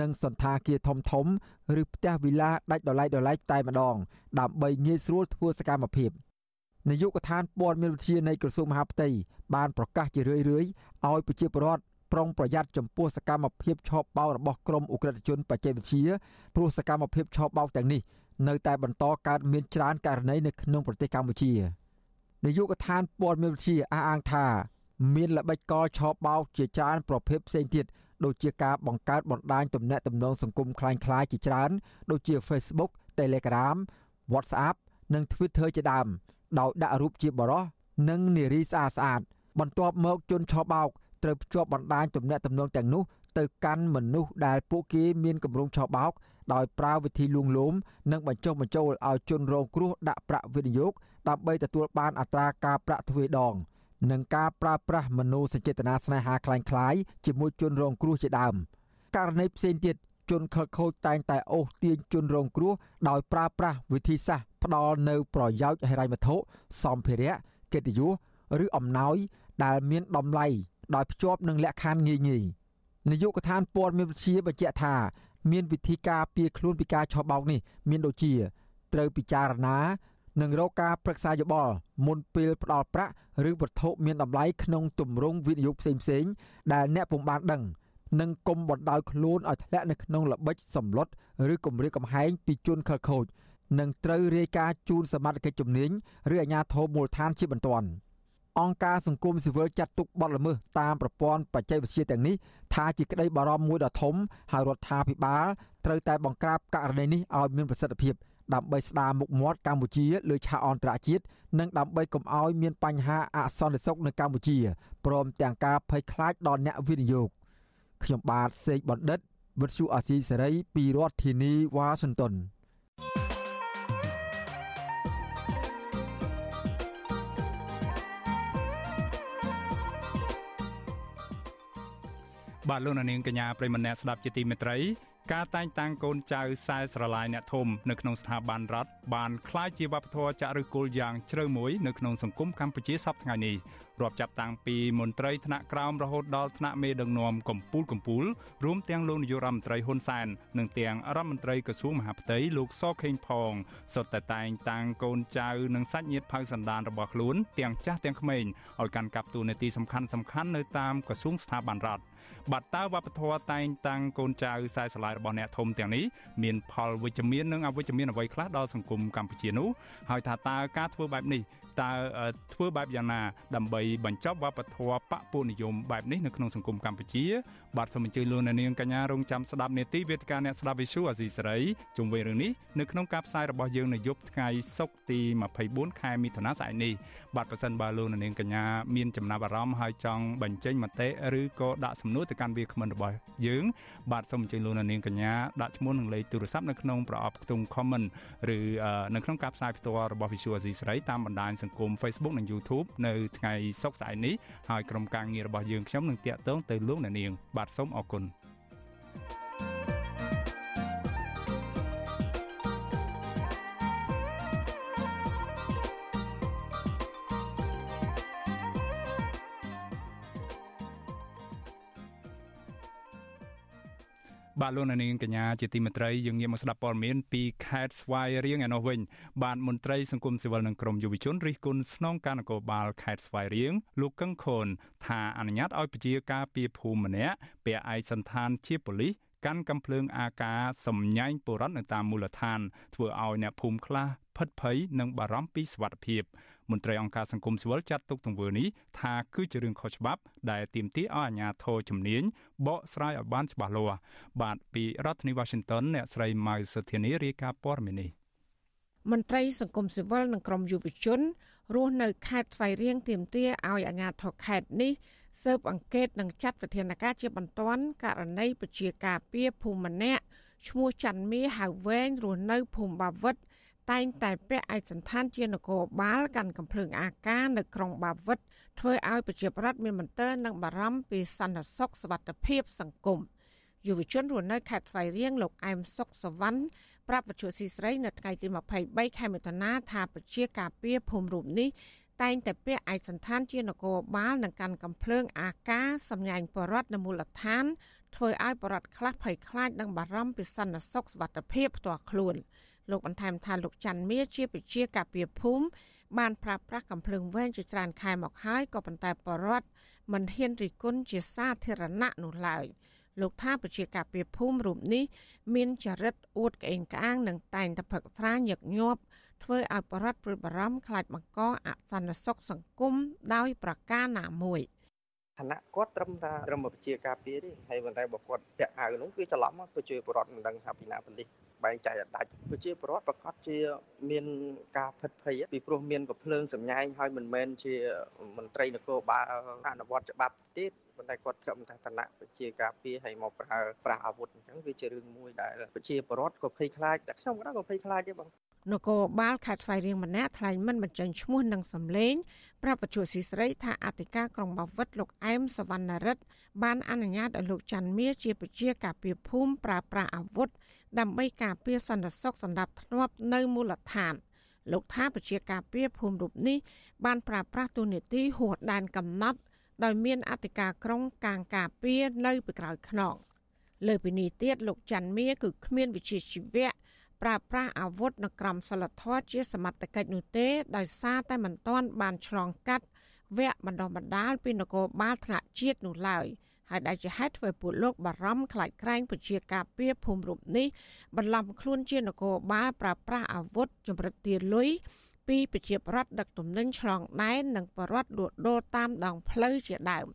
និងសន្តាគារធំធំឬផ្ទះវីឡាដាច់ដោយឡែកដោយឡែកតែម្ដង ដើម្បីងាយស្រួលធ្វើសកម្មភាពនាយកដ្ឋានព័ត៌មានវិទ្យានៃក្រសួងមហាផ្ទៃបានប្រកាសជារឿយៗឲ្យប្រជាពលរដ្ឋប្រុងប្រយ័ត្នចំពោះសកម្មភាពឆបបោករបស់ក្រមអ ுக ្រិតជនបច្ចេកវិទ្យាព្រោះសកម្មភាពឆបបោកទាំងនេះនៅតែបន្តកើតមានច្រើនករណីនៅក្នុងប្រទេសកម្ពុជានាយកដ្ឋានព័ត៌មានវិទ្យាអះអាងថាមានល្បិចកលឆបបោកជាច្រើនប្រភេទផ្សេងទៀត ដូចជាការបង្កើតបណ្ដាញទំនាក់ទំនងសង្គមคล้ายៗជាច្រើនដូចជា Facebook Telegram WhatsApp និង Twitter ជាដើមដោយដាក់រូបជាបរិសនិងនារីស្អាតស្អាតបន្ទាប់មកជនឆបោកត្រូវភ្ជាប់បណ្ដាញទំនាក់ទំនងទាំងនោះទៅកាន់មនុស្សដែលពួកគេមានកម្រងឆបោកដោយប្រើវិធីលួងលោមនិងបញ្ចុះបញ្ចូលឲ្យជនរងគ្រោះដាក់ប្រាក់វិនិយោគដើម្បីទទួលបានអត្រាការប្រាក់ទ្វេដង និងការប្រើប្រាស់មនោសញ្ចេតនាស្នេហាคล้ายៗជាមួយជនរងគ្រោះជាដើមករណីផ្សេងទៀតជនខិលខូចតែងតែអូសទាញជនរងគ្រោះដោយប្រើប្រាស់វិធីសាស្ត្រផ្ដល់នៅប្រយោជន៍ហិរញ្ញវត្ថុសម្ភារៈកិត្តិយសឬអំណោយដែលមានតម្លៃដោយភ្ជាប់នឹងលក្ខខណ្ឌងាយងាយនាយកដ្ឋានព័ត៌មានវិទ្យាបញ្ជាក់ថាមានវិធីការពារខ្លួនពីការឆបោកនេះមានដូចជាត្រូវពិចារណា និងរកការប្រឹក្សាយោបល់មុនពេលផ្ដល់ប្រាក់ឬវត្ថុមានតម្លៃក្នុងទម្រង់វិនិយោគផ្សេងៗដែលអ្នកពុំបានដឹងនិងគុំបណ្ដោយខ្លួនឲ្យធ្លាក់នៅក្នុងល្បិចសម្លុតឬគម្រាមកំហែងពីជនខិលខូចនិងត្រូវរាយការណ៍ជូនសមត្ថកិច្ចជំនាញឬអាជ្ញាធរមូលដ្ឋានជាបន្ទាន់អង្គការសង្គមស៊ីវិលចាត់ទុកបទល្មើសតាមប្រព័ន្ធបច្ចេកវិទ្យាទាំងនេះថាជាក្តីបារម្ភមួយដ៏ធំហើយរដ្ឋាភិបាលត្រូវតែបង្ក្រាបករណីនេះឲ្យមានប្រសិទ្ធភាព ដើម្បីស្ដារមុខមាត់កម្ពុជាលើឆាកអន្តរជាតិនិងដើម្បីកុំឲ្យមានបញ្ហាអសន្តិសុខនៅកម្ពុជាព្រមទាំងការភ័យខ្លាចដល់អ្នកវិនិយោគខ្ញុំបាទសេកបណ្ឌិតវិទ្យុអាស៊ីសេរីពីរដ្ឋធានីវ៉ាស៊ីនតោនបាទលោកនាងកញ្ញាប្រិមម្នាក់ស្ដាប់ជាទីមេត្រី ការតែងតាំងកូនចៅខ្សែស្រឡាយអ្នកធំនៅក្នុងស្ថាប័នរដ្ឋបានคล้ายជាវប្បធម៌ចាក់ឫសគល់យ៉ាងជ្រៅមួយនៅក្នុងសង្គមកម្ពុជាសប្តាហ៍នេះរាប់ចាប់តាំងពីមន្ត្រីថ្នាក់ក្រោមរហូតដល់ថ្នាក់មេដឹកនាំកម្ពុជាកម្ពុជារួមទាំងលោកនាយករដ្ឋមន្ត្រីហ៊ុនសែននិងទាំងរដ្ឋមន្ត្រីក្រសួងមហាផ្ទៃលោកសខេងផងសុទ្ធតែតែងតាំងកូនចៅនិងសាច់ញាតិផៅសន្តានរបស់ខ្លួនទាំងចាស់ទាំងក្មេងឲ្យកាន់កាប់តួនាទីសំខាន់ៗនៅតាមក្រសួងស្ថាប័នរដ្ឋ បាទតើវប្បធម៌តែងតាំងកូនចៅខ្សែស្រឡាយរបស់អ្នកធំទាំងនេះមានផលវិជ្ជមាននិងអវិជ្ជមានអ្វីខ្លះដល់សង្គមកម្ពុជានោះហើយថាតើការធ្វើបែបនេះតើធ្វើបែបយ៉ាងណាដើម្បីបញ្ចប់វប្បធម៌បពុនិយមបែបនេះនៅក្នុងសង្គមកម្ពុជាបាទសូមអញ្ជើញលោកអ្នកនាងកញ្ញារងចាំស្ដាប់នេតិវេទិកាអ្នកស្ដាប់វិទ្យុអាស៊ីសេរីជុំវិញរឿងនេះនៅក្នុងការផ្សាយរបស់យើងនៅយប់ថ្ងៃសុក្រទី24ខែមិថុនាស្អែកនេះបាទប្រសិនបើលោកអ្នកនាងកញ្ញាមានចំណាប់អារម្មណ៍ហើយចង់បញ្ចេញមតិឬក៏ដាក់សំណួរទៅកាន់វាគ្មិនរបស់យើងបាទសូមអញ្ជើញលោកអ្នកនាងកញ្ញាដាក់ឈ្មោះនិងលេខទូរស័ព្ទនៅក្នុងប្រអប់ខ្ទង់ comment ឬនៅក្នុងការផ្សាយផ្ទាល់របស់ Visual Asia សេរីតាមបណ្ដាញសង្គម Facebook និង YouTube នៅថ្ងៃសុក្រស្អែកនេះហើយក្រុមការងាររបស់យើងខ្ញុំនឹងតាក់ទងទៅលោកអ្នកនាងបាទសូមអរគុណ។ បាទលោកនាងកញ្ញាជាទីមេត្រីយើងងាកមកស្ដាប់ព័ត៌មានពីខេត្តស្វាយរៀងឯនោះវិញបាទមន្ត្រីសង្គមស៊ីវិលនិងក្រមយុវជនរិះគន់ស្នងការនគរបាលខេត្តស្វាយរៀងលោកកឹងខុនថាអនុញ្ញាតឲ្យប្រជាការពីភូមិម្នាក់ពាក់ឯកសន្តានជាប៉ូលីសកាន់កំភ្លើងអាការសម្ញែងបុរដ្ឋនៅតាមមូលដ្ឋានធ្វើឲ្យអ្នកភូមិខ្លះផិតភ័យនិងបារម្ភពីសុវត្ថិភាព មន្ត្រីអង្គការសង្គមស៊ីវិលចាត់ទុកទង្វើនេះថាគឺជារឿងខុសច្បាប់ដែលទាមទារឲ្យអាជ្ញាធរជំនាញបកស្រាយឲ្យបានច្បាស់លាស់បាទពីរដ្ឋធានី Washington អ្នកស្រីម៉ៅសុធានីរាយការណ៍ព័ត៌មាននេះមន្ត្រីសង្គមស៊ីវិលនិងក្រមយុវជនរស់នៅខេត្តស្វាយរៀងទាមទារឲ្យអាជ្ញាធរខេត្តនេះស៊ើបអង្កេតនិងចាត់វិធានការជាបន្ទាន់ករណីប្រជាការពារភូមិម្នាក់ឈ្មោះច័ន្ទមាហៅវែងរស់នៅភូមិបាវិត តែងតែពាក់ឯកសន្តានជានគរបាលកាន់កំភ្លើងអាការនៅក្រុងបាវិតធ្វើឲ្យប្រជាប្រដ្ឋមានមន្ទិលនិងបារម្ភពីសន្តិសុខសวัสดิភាពសង្គមយុវជនរស់នៅខេត្តស្វាយរៀងលោកអែមសុកសវណ្ណប្រាប់វិទ្យុស៊ីស្រីនៅថ្ងៃទី23ខែមិថុនាថាប្រជាការពារភូមិរូបនេះតែងតែពាក់ឯកសន្តានជានគរបាលនិងកាន់កំភ្លើងអាការសម្ញែងបរដ្ឋនៅមូលដ្ឋាន ធ្វើឲ្យបរដ្ឋខ្លះភ័យខ្លាចនិងបារម្ភពីសន្តិសុខសวัสดิភាពផ្ទាល់ខ្លួន។ លោកបន្ថែមថាលោកច័ន្ទមាជាពជាកាពីភូមិបានប្រើប្រាស់កំភ្លើងវែងជាច្រើនខែមកហើយក៏ប៉ុន្តែបរដ្ឋមិនហ៊ានរិះគន់ជាសាធារណៈនោះឡើយលោកថាប្រជាកាពីភូមិរូបនេះមានចរិតអួតក្អេងក្អាងនិងតែងតែផឹកស្រាញឹកញាប់ធ្វើឲ្យបរដ្ឋព្រួយបារម្ភខ្លាចបង្កអសន្តិសុខសង្គមដោយប្រការណាមួយឋានៈគាត់ត្រឹមថាត្រឹមប្រជាការពារទេហើយប៉ុន្តែបើគាត់ពាក់អាវនោះគឺច្រឡំទៅជួយបរដ្ឋមិនដឹងថាពីណាប៉ូលីស បែងចែកឲ្យដាច់ប្រជាពលរដ្ឋប្រកាសជាមានការភិតភ័យពីព្រោះមានកំភ្លើងសម្ញែងហើយមិនមែនជាមន្ត្រីនគរបាលអនុវត្តច្បាប់ទៀតប៉ុន្តែគាត់ត្រឹមតែឋានៈប្រជាការពារហើយមកប្រើប្រាស់អាវុធអញ្ចឹងវាជារឿងមួយដែលប្រជាពលរដ្ឋក៏ភ័យខ្លាចតែខ្ញុំក៏ក៏ភ័យខ្លាចដែរបងនគរបាលខេត្តស្វាយរៀងម្នាក់ថ្លែងមិនបញ្ចេញឈ្មោះនិងសម្លេងប្រាប់បច្ចុប្បន្នស៊ីស្រីថាអធិការក្រុងបាវិតលោកអែមសវណ្ណរិទ្ធបានអនុញ្ញាតឲ្យលោកច័ន្ទមាជាពជាការពារភូមិប្រើប្រាស់អាវុធ ដើម្បីការពារសន្តិសុខសម្រាប់ធ្នាប់នៅមូលដ្ឋានលោកថាពជាការពារភូមិរូបនេះបានប្រើប្រាស់ទូនីតិហួសដែនកំណត់ ដោយមានអធិការក្រុងកាងការពារនៅពីក្រោយខ្នងលើពីនេះទៀតលោកច័ន្ទមាគឺគ្មានវិជាជីវៈប្រើប្រាស់អាវុធនៅក្រមសីលធម៌ជាសមត្ថកិច្ចនោះទេ ដោយសារតែមិនទាន់បានឆ្លងកាត់វគ្គបណ្ដុះបណ្ដាលពីនគរបាលថ្នាក់ជាតិនោះឡើយ ហើយដែលជាហេតុធ្វើពួកលោកបារម្ភខ្លាចក្រែងប្រជាការពារភូមិរូបនេះបន្លំខ្លួនជានគរបាលប្រើប្រាស់អាវុធចម្រិតទាលុយពីប្រជាប្រដ្ឋដឹកទំនិញឆ្លងដែននិងបរដ្ឋលួចដូរតាមដងផ្លូវជាដើម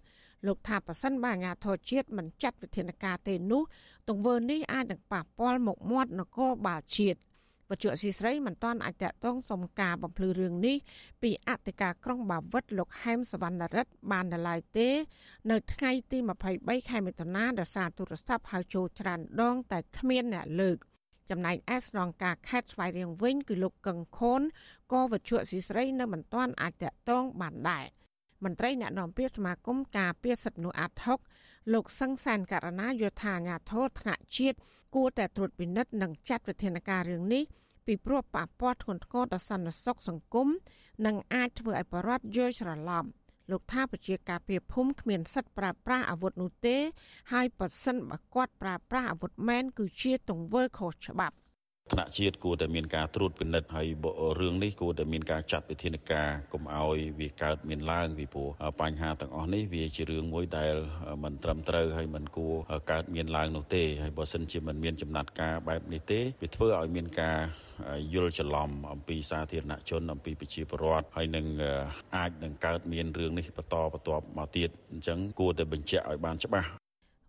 លោកថាប៉ះសិនបើអាជ្ញាធរជាតិមិនចាត់វិធានការទេនោះទង្វើនេះអាចនឹងប៉ះពាល់មុខមាត់នគរបាលជាតិ វត្ថុអសីស្រីមិនទាន់អាចតតងសុំការបំភ្លឺរឿងនេះពីអធិការក្រុងបាវិតលោកហែមសវណ្ណរិទ្ធបាននៅឡើយទេ នៅថ្ងៃទី23ខែមិថុនាដោយសារទូរស័ព្ទហៅចូលច្រើនដង តែគ្មានអ្នកលើកចំណែកឯស្នងការខេត្តស្វាយរៀងវិញគឺលោកកឹងខូនក៏វត្ថុអសីស្រីនៅមិនទាន់អាចតតងបានដែរមន្ត្រីអ្នកនាំពាក្យសមាគមការពារសិទ្ធិមនុស្សអាត់ហុក លោកសង្សានករណាយោធាអាញាធរថ្នាក់ជាតិគួរតែត្រួតពិនិត្យនិងចាត់វិធានការរឿងនេះពីព្រោះប៉ះពាល់ធ្ងន់ធ្ងរដល់សន្តិសុខសង្គមនិងអាចធ្វើឲ្យបរដ្ឋយល់ច្រឡំលោកថាប្រជាការពីភូមិគ្មានសិទ្ធិប្រើប្រាស់អាវុធនោះទេ ហើយប៉ះសិនបើគាត់ប្រើប្រាស់អាវុធមែនគឺជាទង្វើខុសច្បាប់ ថ្នាក់ជាតិគួរតែមានការត្រួតពិនិត្យហើយរឿងនេះគួរតែមានការចាត់វិធានការកុំឲ្យវាកើតមានឡើងពីព្រោះបញ្ហាទាំងអស់នេះវាជារឿងមួយដែលមិនត្រឹមត្រូវហើយមិនគួរកើតមានឡើងនោះទេហើយបើសិនជាមិនមានចំណាត់ការបែបនេះទេវាធ្វើឲ្យមានការយល់ច្រឡំអំពីសាធារណជនអំពីប្រជាពលរដ្ឋហើយនឹងអាចនឹងកើតមានរឿងនេះបន្តបន្ទាប់មកទៀតអញ្ចឹងគួរតែបញ្ជាក់ឲ្យបានច្បាស់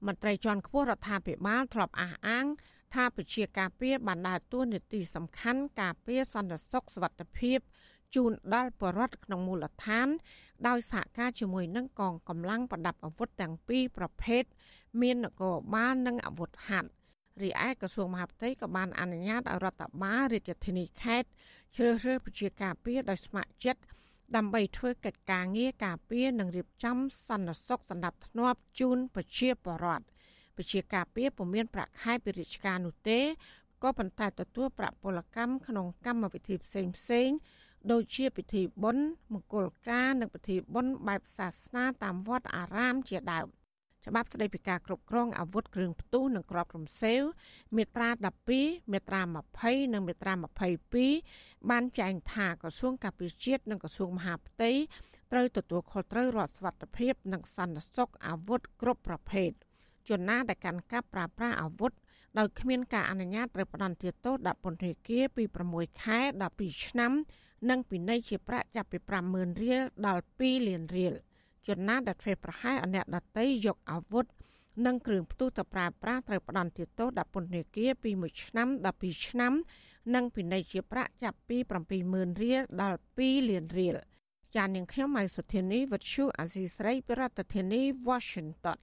មន្ត្រីជាន់ខ្ពស់រដ្ឋាភិបាលធ្លាប់អះអាង ថាពជាការពារបានដើរតួនាទីសំខាន់ការពារសន្តិសុខសុវត្ថិភាពជូនដល់ប្រជារដ្ឋក្នុងមូលដ្ឋាន ដោយសហការជាមួយនឹងកងកម្លាំងប្រដាប់អាវុធទាំងពីរប្រភេទមាននគរបាលនិងអាវុធហត្ថរីឯក្រសួងមហាផ្ទៃក៏បានអនុញ្ញាតឲ្យរដ្ឋបាលរាជធានីខេត្តជ្រើសរើសប្រជាការពារដោយស្ម័គ្រចិត្តដើម្បីធ្វើកិច្ចការងារការពារនិងរៀបចំសន្តិសុខសម្ដាប់ធ្នាប់ជូនប្រជាពលរដ្ឋ ពជាការពារពុំមានប្រាក់ខែពីរាជការនោះទេក៏ប៉ុន្តែទទួលប្រាក់ពលកម្មក្នុងកម្មវិធីផ្សេងផ្សេងដូចជាពិធីបុណ្យមង្គលការនិងពិធីបុណ្យបែបសាសនាតាមវត្តអារាមជាដើមច្បាប់ស្តីពីការគ្រប់គ្រងអាវុធគ្រឿងផ្ទុះនិងគ្រាប់រំសេវមាត្រា12មាត្រា20និងមាត្រា22បានចែងថាក្រសួងកាពិជាតិនិងក្រសួងមហាផ្ទៃត្រូវទទួលខុសត្រូវរដ្ឋសវត្ថភាពនិងសន្តិសុខអាវុធគ្រប់ប្រភេទ ជនណាដែលកាន់កាប់ប្រើប្រាស់អាវុធដោយគ្មានការអនុញ្ញាតត្រូវផ្តន្ទាទោសដាក់ពន្ធនាគារពី6ខែដល់2ឆ្នាំ និងពិន័យជាប្រាក់ចាប់ពី50000រៀលដល់2លានរៀលជនណាដែលធ្វើប្រហែសអអ្នកដតីយកអាវុធនិងគ្រឿងផ្ទុះទៅប្រើប្រាស់ត្រូវផ្តន្ទាទោសដាក់ពន្ធនាគារពី1ឆ្នាំដល់2ឆ្នាំ និងពិន័យជាប្រាក់ចាប់ពី70000រៀលដល់2លានរៀលចាននាងខ្ញុំម៉ៃសុធានីវັດឈូអាស៊ីស្រីប្រធានាធិបតី Washington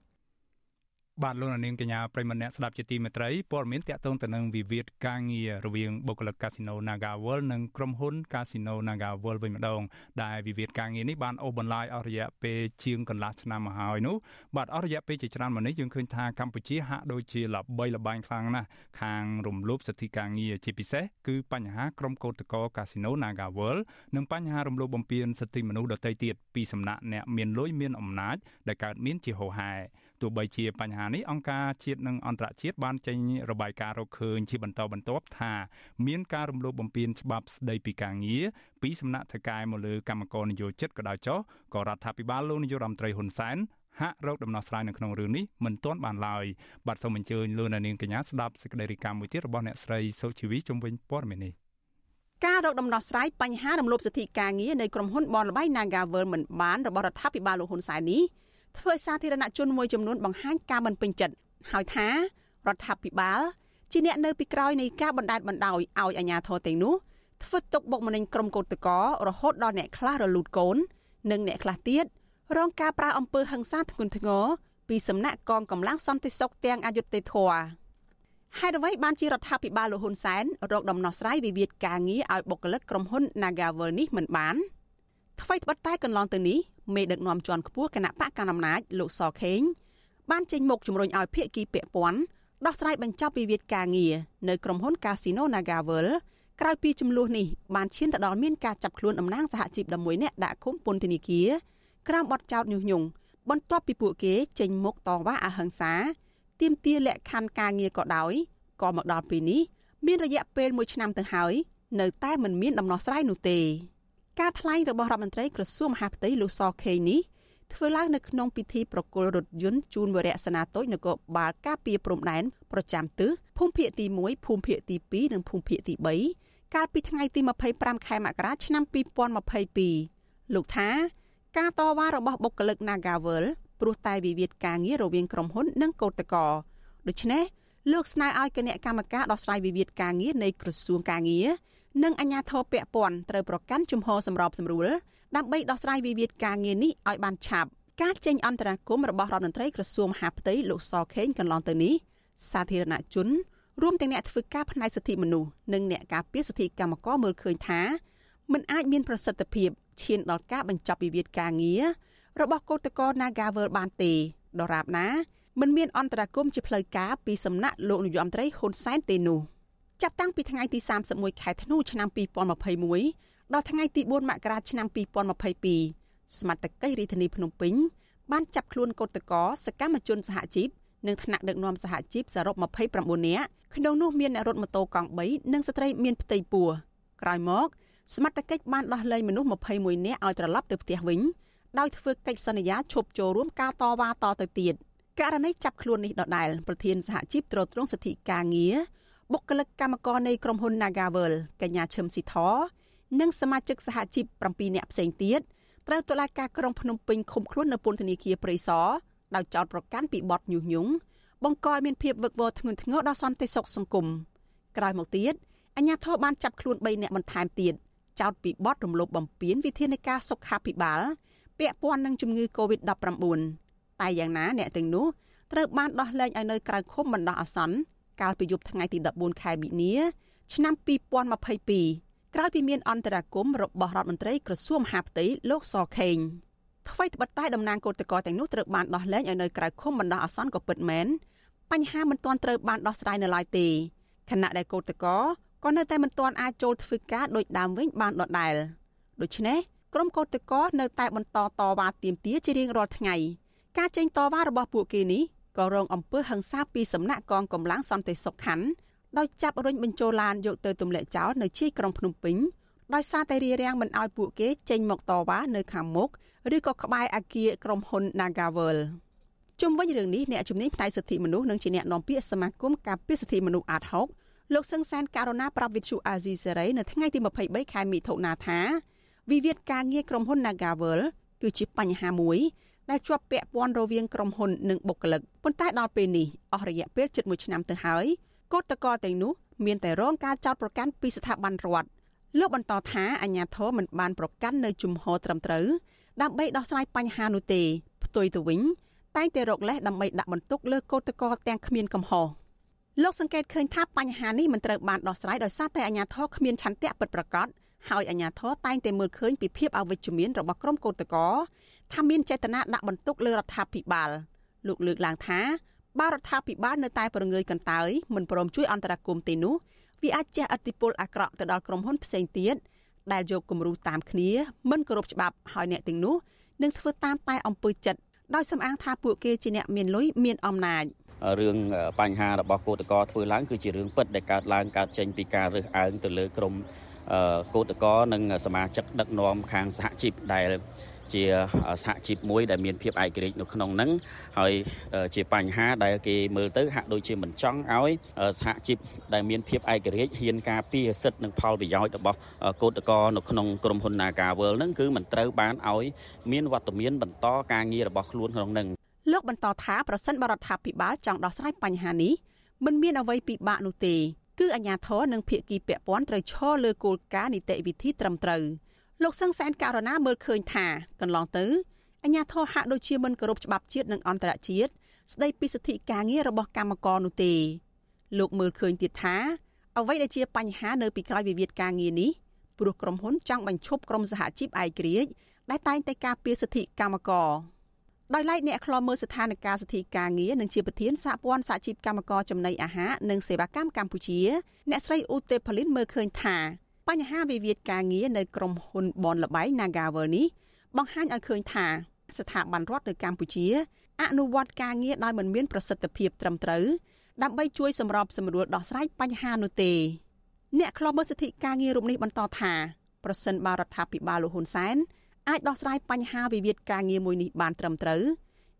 បាទលោកនាងកញ្ញាប្រិមម្នាក់ស្ដាប់ជាទីមេត្រីព័ត៌មានតកតងទៅនឹងវិវាទការងាររវាងបុគ្គលិកកាស៊ីណូ Naga World និងក្រុមហ៊ុនកាស៊ីណូ Naga World វិញម្ដងដែលវិវាទការងារនេះបានអូសបន្លាយអស់រយៈពេលជាងកន្លះឆ្នាំមកហើយនោះបាទអស់រយៈពេលជាច្រើនមកនេះយើងឃើញថាកម្ពុជាហាក់ដូចជាល្បីល្បាញខ្លាំងណាស់ខាងរំលោភសិទ្ធិការងារជាពិសេសគឺបញ្ហាក្រុមកោតក្រកាស៊ីណូ Naga World និងបញ្ហារំលោភបំពានសិទ្ធិមនុស្សដទៃទៀតពីសំណាក់អ្នកមានលុយមានអំណាចដែលកើតមានជាហូរហែ ទោះបីជាបញ្ហានេះអង្គការជាតិនិងអន្តរជាតិបានចេញរបាយការណ៍រកឃើញជាបន្តបន្ទាប់ថាមានការរំលោភបំពានច្បាប់ស្តីពីការងារពីសំណាក់ថៅកែមកលើកម្មករនយោជិតក៏ដោយចុះក៏រដ្ឋាភិបាលលោកនាយករដ្ឋមន្ត្រីហ៊ុនសែនហាក់រកដំណោះស្រាយនៅក្នុងរឿងនេះមិនទាន់បានឡើយបាទសូមអញ្ជើញលោកនាងកញ្ញាស្ដាប់សេចក្តីរាយការណ៍មួយទៀតរបស់អ្នកស្រីសុជីវីជំវិញព័ត៌មាននេះការរកដំណោះស្រាយបញ្ហារំលោភសិទ្ធិការងារនៃក្រុមហ៊ុនបនលបៃ Nagavel មិនបានរបស់រដ្ឋាភិបាលលោកហ៊ុនសែននេះ ធ្វើសាធារណជនមួយចំនួនបង្ហាញការមិនពេញចិត្តហើយថារដ្ឋាភិបាលជាអ្នកនៅពីក្រោយនៃការបណ្ដេតបណ្ដោយឲ្យអាជ្ញាធរទាំងនោះធ្វើទុកបុកម្នេញក្រុមកោតក្ររហូតដល់អ្នកខ្លះរលូតកូន និងអ្នកខ្លះទៀតរងការប្រើអំពើហិង្សាធ្ងន់ធ្ងរពីសំណាក់កងកម្លាំងសន្តិសុខទាំងអយុធធរហេតុអ្វីបានជារដ្ឋាភិបាលលោកហ៊ុនសែនរកដំណោះស្រាយវិវាទការងារឲ្យបុគ្គលិកក្រុមហ៊ុន Nagavel នេះមិនបាន អ្វីត្បិតតែកន្លងទៅនេះមេដឹកនាំជាន់ខ្ពស់គណៈបកកណ្ដាលអំណាចលោកសខេងបានចេញមុខជំរុញឲ្យភាគីពាក់ព័ន្ធដោះស្រាយបញ្ចប់វិវាទការងារនៅក្រុមហ៊ុន Casino Nagavel ក្រោយពីចំនួននេះបានឈានទៅដល់មានការចាប់ខ្លួនតំណាងសហជីព11នាក់ដាក់ឃុំពន្ធនាគារក្រោមបទចោទញុះញង់បន្ទាប់ពីពួកគេចេញមុខតវ៉ាអហិង្សាទាមទារលក្ខខណ្ឌការងារក៏ដោយក៏មកដល់ពេលនេះមានរយៈពេល1ឆ្នាំទៅហើយនៅតែមិនមានដំណោះស្រាយនោះទេ ការថ្លែងរបស់រដ្ឋមន្ត្រីក្រសួងមហាផ្ទៃលោកសខេនេះធ្វើឡើងនៅក្នុងពិធីប្រគល់រថយន្តជូនវរៈសេនាតូចនគរបាលការពារព្រំដែនប្រចាំទិសភូមិភាគទី1ភូមិភាគទី2និងភូមិភាគទី3កាលពីថ្ងៃទី25ខែមករាឆ្នាំ2022លោកថាការតវ៉ារបស់បុគ្គលិក Nagavel ព្រោះតែវិវាទការងាររវាងក្រុមហ៊ុន និងកោតតកដូច្នេះលោកស្នើឲ្យគណៈកម្មការដោះស្រាយវិវាទការងារនៃក្រសួងការងារ និងអាជ្ញាធរពាក់ព័ន្ធត្រូវប្រកាន់ជំហរសម្របសម្រួលដើម្បីដោះស្រាយវិវាទការងារនេះឲ្យបានឆាប់ការចេញអន្តរាគមរបស់រដ្ឋមន្ត្រីក្រសួងមហាផ្ទៃលោកសខេងកន្លងទៅនេះសាធារណជនរួមទាំងអ្នកធ្វើការផ្នែកសិទ្ធិមនុស្សនិងអ្នកការពារសិទ្ធិកម្មករមើលឃើញថាมันអាចមានប្រសិទ្ធភាពឈានដល់ការបញ្ចប់វិវាទការងាររបស់កោតក្រ Nagavel បានទេដរាបណាមិនមានអន្តរាគមជាផ្លូវការពីសំណាក់លោកនាយរដ្ឋមន្ត្រីហ៊ុនសែនទេនោះ ចាប់តាំងពីថ្ងៃទី31ខែធ្នូឆ្នាំ2021ដល់ថ្ងៃទី4មករាឆ្នាំ2022សមត្ថកិច្ចរាជធានីភ្នំពេញបានចាប់ខ្លួនកូតកោសកម្មជនសហជីពនិងថ្នាក់ដឹកនាំសហជីពសរុប29នាក់ក្នុងនោះមានអ្នករត់ម៉ូតូកង់3និងស្ត្រីមានផ្ទៃពោះក្រោយមកសមត្ថកិច្ចបានដោះលែងមនុស្ស21នាក់ឲ្យត្រឡប់ទៅផ្ទះវិញដោយធ្វើកិច្ចសន្យាឈប់ចូលរួមការតវ៉ាតទៅទៀតករណីចាប់ខ្លួននេះដដែលប្រធានសហជីពត្រួតត្រងសិទ្ធិការងារ បុគ្គលិកកម្មករនៃក្រុមហ៊ុន Nagavel កញ្ញាឈឹមស៊ីធនិងសមាជិកសហជីព7នាក់ផ្សេងទៀតត្រូវតុលាការក្រុងភ្នំពេញឃុំខ្លួននៅពន្ធនាគារព្រៃសរដោយចោទប្រកាន់ពីបទញុះញង់បង្កឲ្យមានភាពវឹកវរធ្ងន់ធ្ងរដល់សន្តិសុខសង្គមក្រោយមកទៀតអាជ្ញាធរបានចាប់ខ្លួន3នាក់បន្ថែមទៀតចោទពីបទរំលោភបំពានវិធានការសុខាភិបាលពាក់ព័ន្ធនឹងជំងឺ Covid-19 តែយ៉ាងណាអ្នកទាំងនោះត្រូវបានដោះលែងឲ្យនៅក្រៅឃុំបណ្ដោះអាសន្ន កាលពីយប់ថ្ងៃទី14ខែមិនិនា ឆ្នាំ2022ក្រោយពីមានអន្តរាគមរបស់រដ្ឋមន្ត្រីក្រសួងមហាផ្ទៃលោកសខេងថ្មីត្បិតតែតំណាងគឧតកោទាំងនោះត្រូវបានដោះលែងឲ្យនៅក្រៅឃុំបណ្ដោះអាសន្នក៏ពិតមែនបញ្ហាមិនទាន់ត្រូវបានដោះស្រាយនៅឡើយទេខណៈដែលគឧតកោក៏នៅតែមិនទាន់អាចចូលធ្វើការដោយដើមវិញបានដដែលដូច្នេះក្រុមកោតក្រនៅតែបន្តតវ៉ាទាមទារជារៀងរាល់ថ្ងៃការចេញតវ៉ារបស់ពួកគេនេះ ក៏រងអំពើហិង្សាពីសំណាក់កងកម្លាំងសន្តិសុខខណ្ឌដោយចាប់រុញបញ្ចូលឡានយកទៅទម្លាក់ចោលនៅជាយក្រុងភ្នំពេញដោយសារតែរារាំងមិនឲ្យពួកគេចេញមកតវ៉ានៅខាងមុខឬក៏ក្បែរអគារក្រុមហ៊ុន Nagavel ជុំវិញរឿងនេះអ្នកជំនាញផ្នែកសិទ្ធិមនុស្សនិងជាអ្នកនាំពាក្យសមាគមការពារសិទ្ធិមនុស្សអាត6លោកសឹងសានករណាប្រាប់វិទ្យុអាស៊ីសេរីនៅថ្ងៃទី23ខែមិថុនាថាវិវាទការងារក្រុមហ៊ុន Nagavel គឺជាបញ្ហាមួយ ដែលជាប់ពាក់ព័ន្ធរវាងក្រុមហ៊ុននិងបុគ្គលិកប៉ុន្តែដល់ពេលនេះអស់រយៈពេលជិត1ឆ្នាំទៅហើយកោតតកទាំងនោះមានតែរងការចោទប្រកាន់ពីស្ថាប័នរដ្ឋលោកបន្តថាអាជ្ញាធរមិនបានប្រកាន់នៅជំហរត្រឹមត្រូវដើម្បីដោះស្រាយបញ្ហានោះទេផ្ទុយទៅវិញតែងតែរកលេសដើម្បីដាក់បន្ទុកលើកោតតកទាំងគ្មានកំហុសលោកសង្កេតឃើញថាបញ្ហានេះមិនត្រូវបានដោះស្រាយដោយសារតែអាជ្ញាធរគ្មានឆន្ទៈពិតប្រាកដហើយអាជ្ញាធរតែងតែមើលឃើញពីភាពអវិជ្ជមានរបស់ក្រុមកោតក្រ ថាមានចេតនាដាក់បន្ទុកលើរដ្ឋាភិបាលលោកលើកឡើងថាបើរដ្ឋាភិបាលនៅតែប្រងើយកន្តើយមិនព្រមជួយអន្តរាគមន៍ទេនោះវាអាចជះឥទ្ធិពលអាក្រក់ទៅដល់ក្រុមហ៊ុនផ្សេងទៀតដែលយកគំរូតាមគ្នាមិនគោរពច្បាប់ហើយអ្នកទាំងនោះនឹងធ្វើតាមតែអំពើចិត្តដោយសំអាងថាពួកគេជាអ្នកមានលុយមានអំណាចរឿងបញ្ហារបស់គឧតកោធ្វើឡើងគឺជារឿងពិតដែលកើតឡើងកើតចេញពីការរើសអើងទៅលើក្រមគឧតកោនិងសមាជិកដឹកនាំខាងសហជីពដែល ជាសហជីពមួយដែលមានភាពឯករាជ្យនៅក្នុងហ្នឹងហើយជាបញ្ហាដែលគេមើលទៅហាក់ដូចជាមិនចង់ឲ្យសហជីពដែលមានភាពឯករាជ្យហ៊ានការពារសិទ្ធិនិងផលប្រយោជន៍របស់កោតក្រនៅក្នុងក្រុមហ៊ុន Nagawal ហ្នឹងគឺមិនត្រូវបានឲ្យមានវត្តមានបន្តការងាររបស់ខ្លួនក្នុងហ្នឹងលោកបន្តថាប្រសិនបរដ្ឋាភិបាលចង់ដោះស្រាយបញ្ហានេះមិនមានអ្វីពិបាកនោះទេគឺអាជ្ញាធរនិងភាគីពាក់ព័ន្ធត្រូវឈរលើគោលការណ៍នីតិវិធីត្រឹមត្រូវ លោកសឹងសែនករណាមើលឃើញថាកន្លងទៅអាញាធរហាក់ដូចជាមិនគោរពច្បាប់ជាតិនិងអន្តរជាតិស្ដីពីសិទ្ធិការងាររបស់កម្មករនោះទេលោកមើលឃើញទៀតថាអ្វីដែលជាបញ្ហានៅពីក្រោយវិវាទការងារនេះព្រោះក្រុមហ៊ុនចង់បញ្ឈប់ក្រុមសហជីពឯករាជ្យដែលតែងតែការពារសិទ្ធិកម្មករដោយឡែកអ្នកខ្លោមើលស្ថានភាពសិទ្ធិការងារនិងជាប្រធានសហព័ន្ធសហជីពកម្មករចំណីអាហារនិងសេវាកម្មកម្ពុជាអ្នកស្រីឧទេផលីនមើលឃើញថា បញ្ហាវិវាទការងារនៅក្រុមហ៊ុនបនលបៃ Nagavel នេះបង្ហាញឲ្យឃើញថាស្ថាប័នរដ្ឋនៅកម្ពុជាអនុវត្តការងារដោយមិនមានប្រសិទ្ធភាពត្រឹមត្រូវដើម្បីជួយសម្របសម្រួលដោះស្រាយបញ្ហានោះទេអ្នកខ្លោមើលសិទ្ធិការងាររូបនេះបន្តថាប្រសិនបើរដ្ឋាភិបាលលោកហ៊ុនសែនអាចដោះស្រាយបញ្ហាវិវាទការងារមួយនេះបានត្រឹមត្រូវ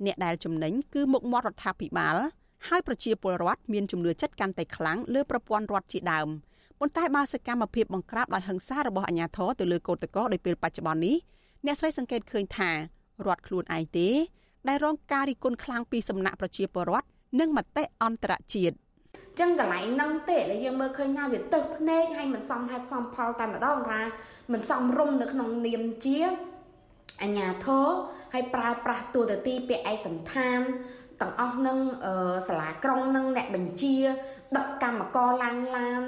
អ្នកដែលចំណេញគឺមុខមាត់រដ្ឋាភិបាលហើយប្រជាពលរដ្ឋមានជំនឿចិត្តកាន់តែខ្លាំងលើប្រព័ន្ធរដ្ឋជាដើម។ ប៉ុន្តែបើសកម្មភាពបង្ក្រាបដោយហិង្សារបស់អាជ្ញាធរទៅលើកោតក្រដោយពេលបច្ចុប្បន្ននេះអ្នកស្រីសង្កេតឃើញថារដ្ឋខ្លួនឯងទេ ដែលរងការរិះគន់ខ្លាំងពីសំណាក់ប្រជាពលរដ្ឋនិងមតិអន្តរជាតិចឹងកន្លែងហ្នឹងទេដែលយើងមើលឃើញថាវាទៅភ្នែកហើយមិនសមហេតុសមផលតែម្ដងថាមិនសមរម្យនៅក្នុងនាមជាអញ្ញាធរហើយប្រើប្រាស់តួនាទីពាក្យឯកសន្តានទាំងអស់នឹងសាលាក្រុងនឹងអ្នកបញ្ជាដឹកកម្មករឡើងឡាន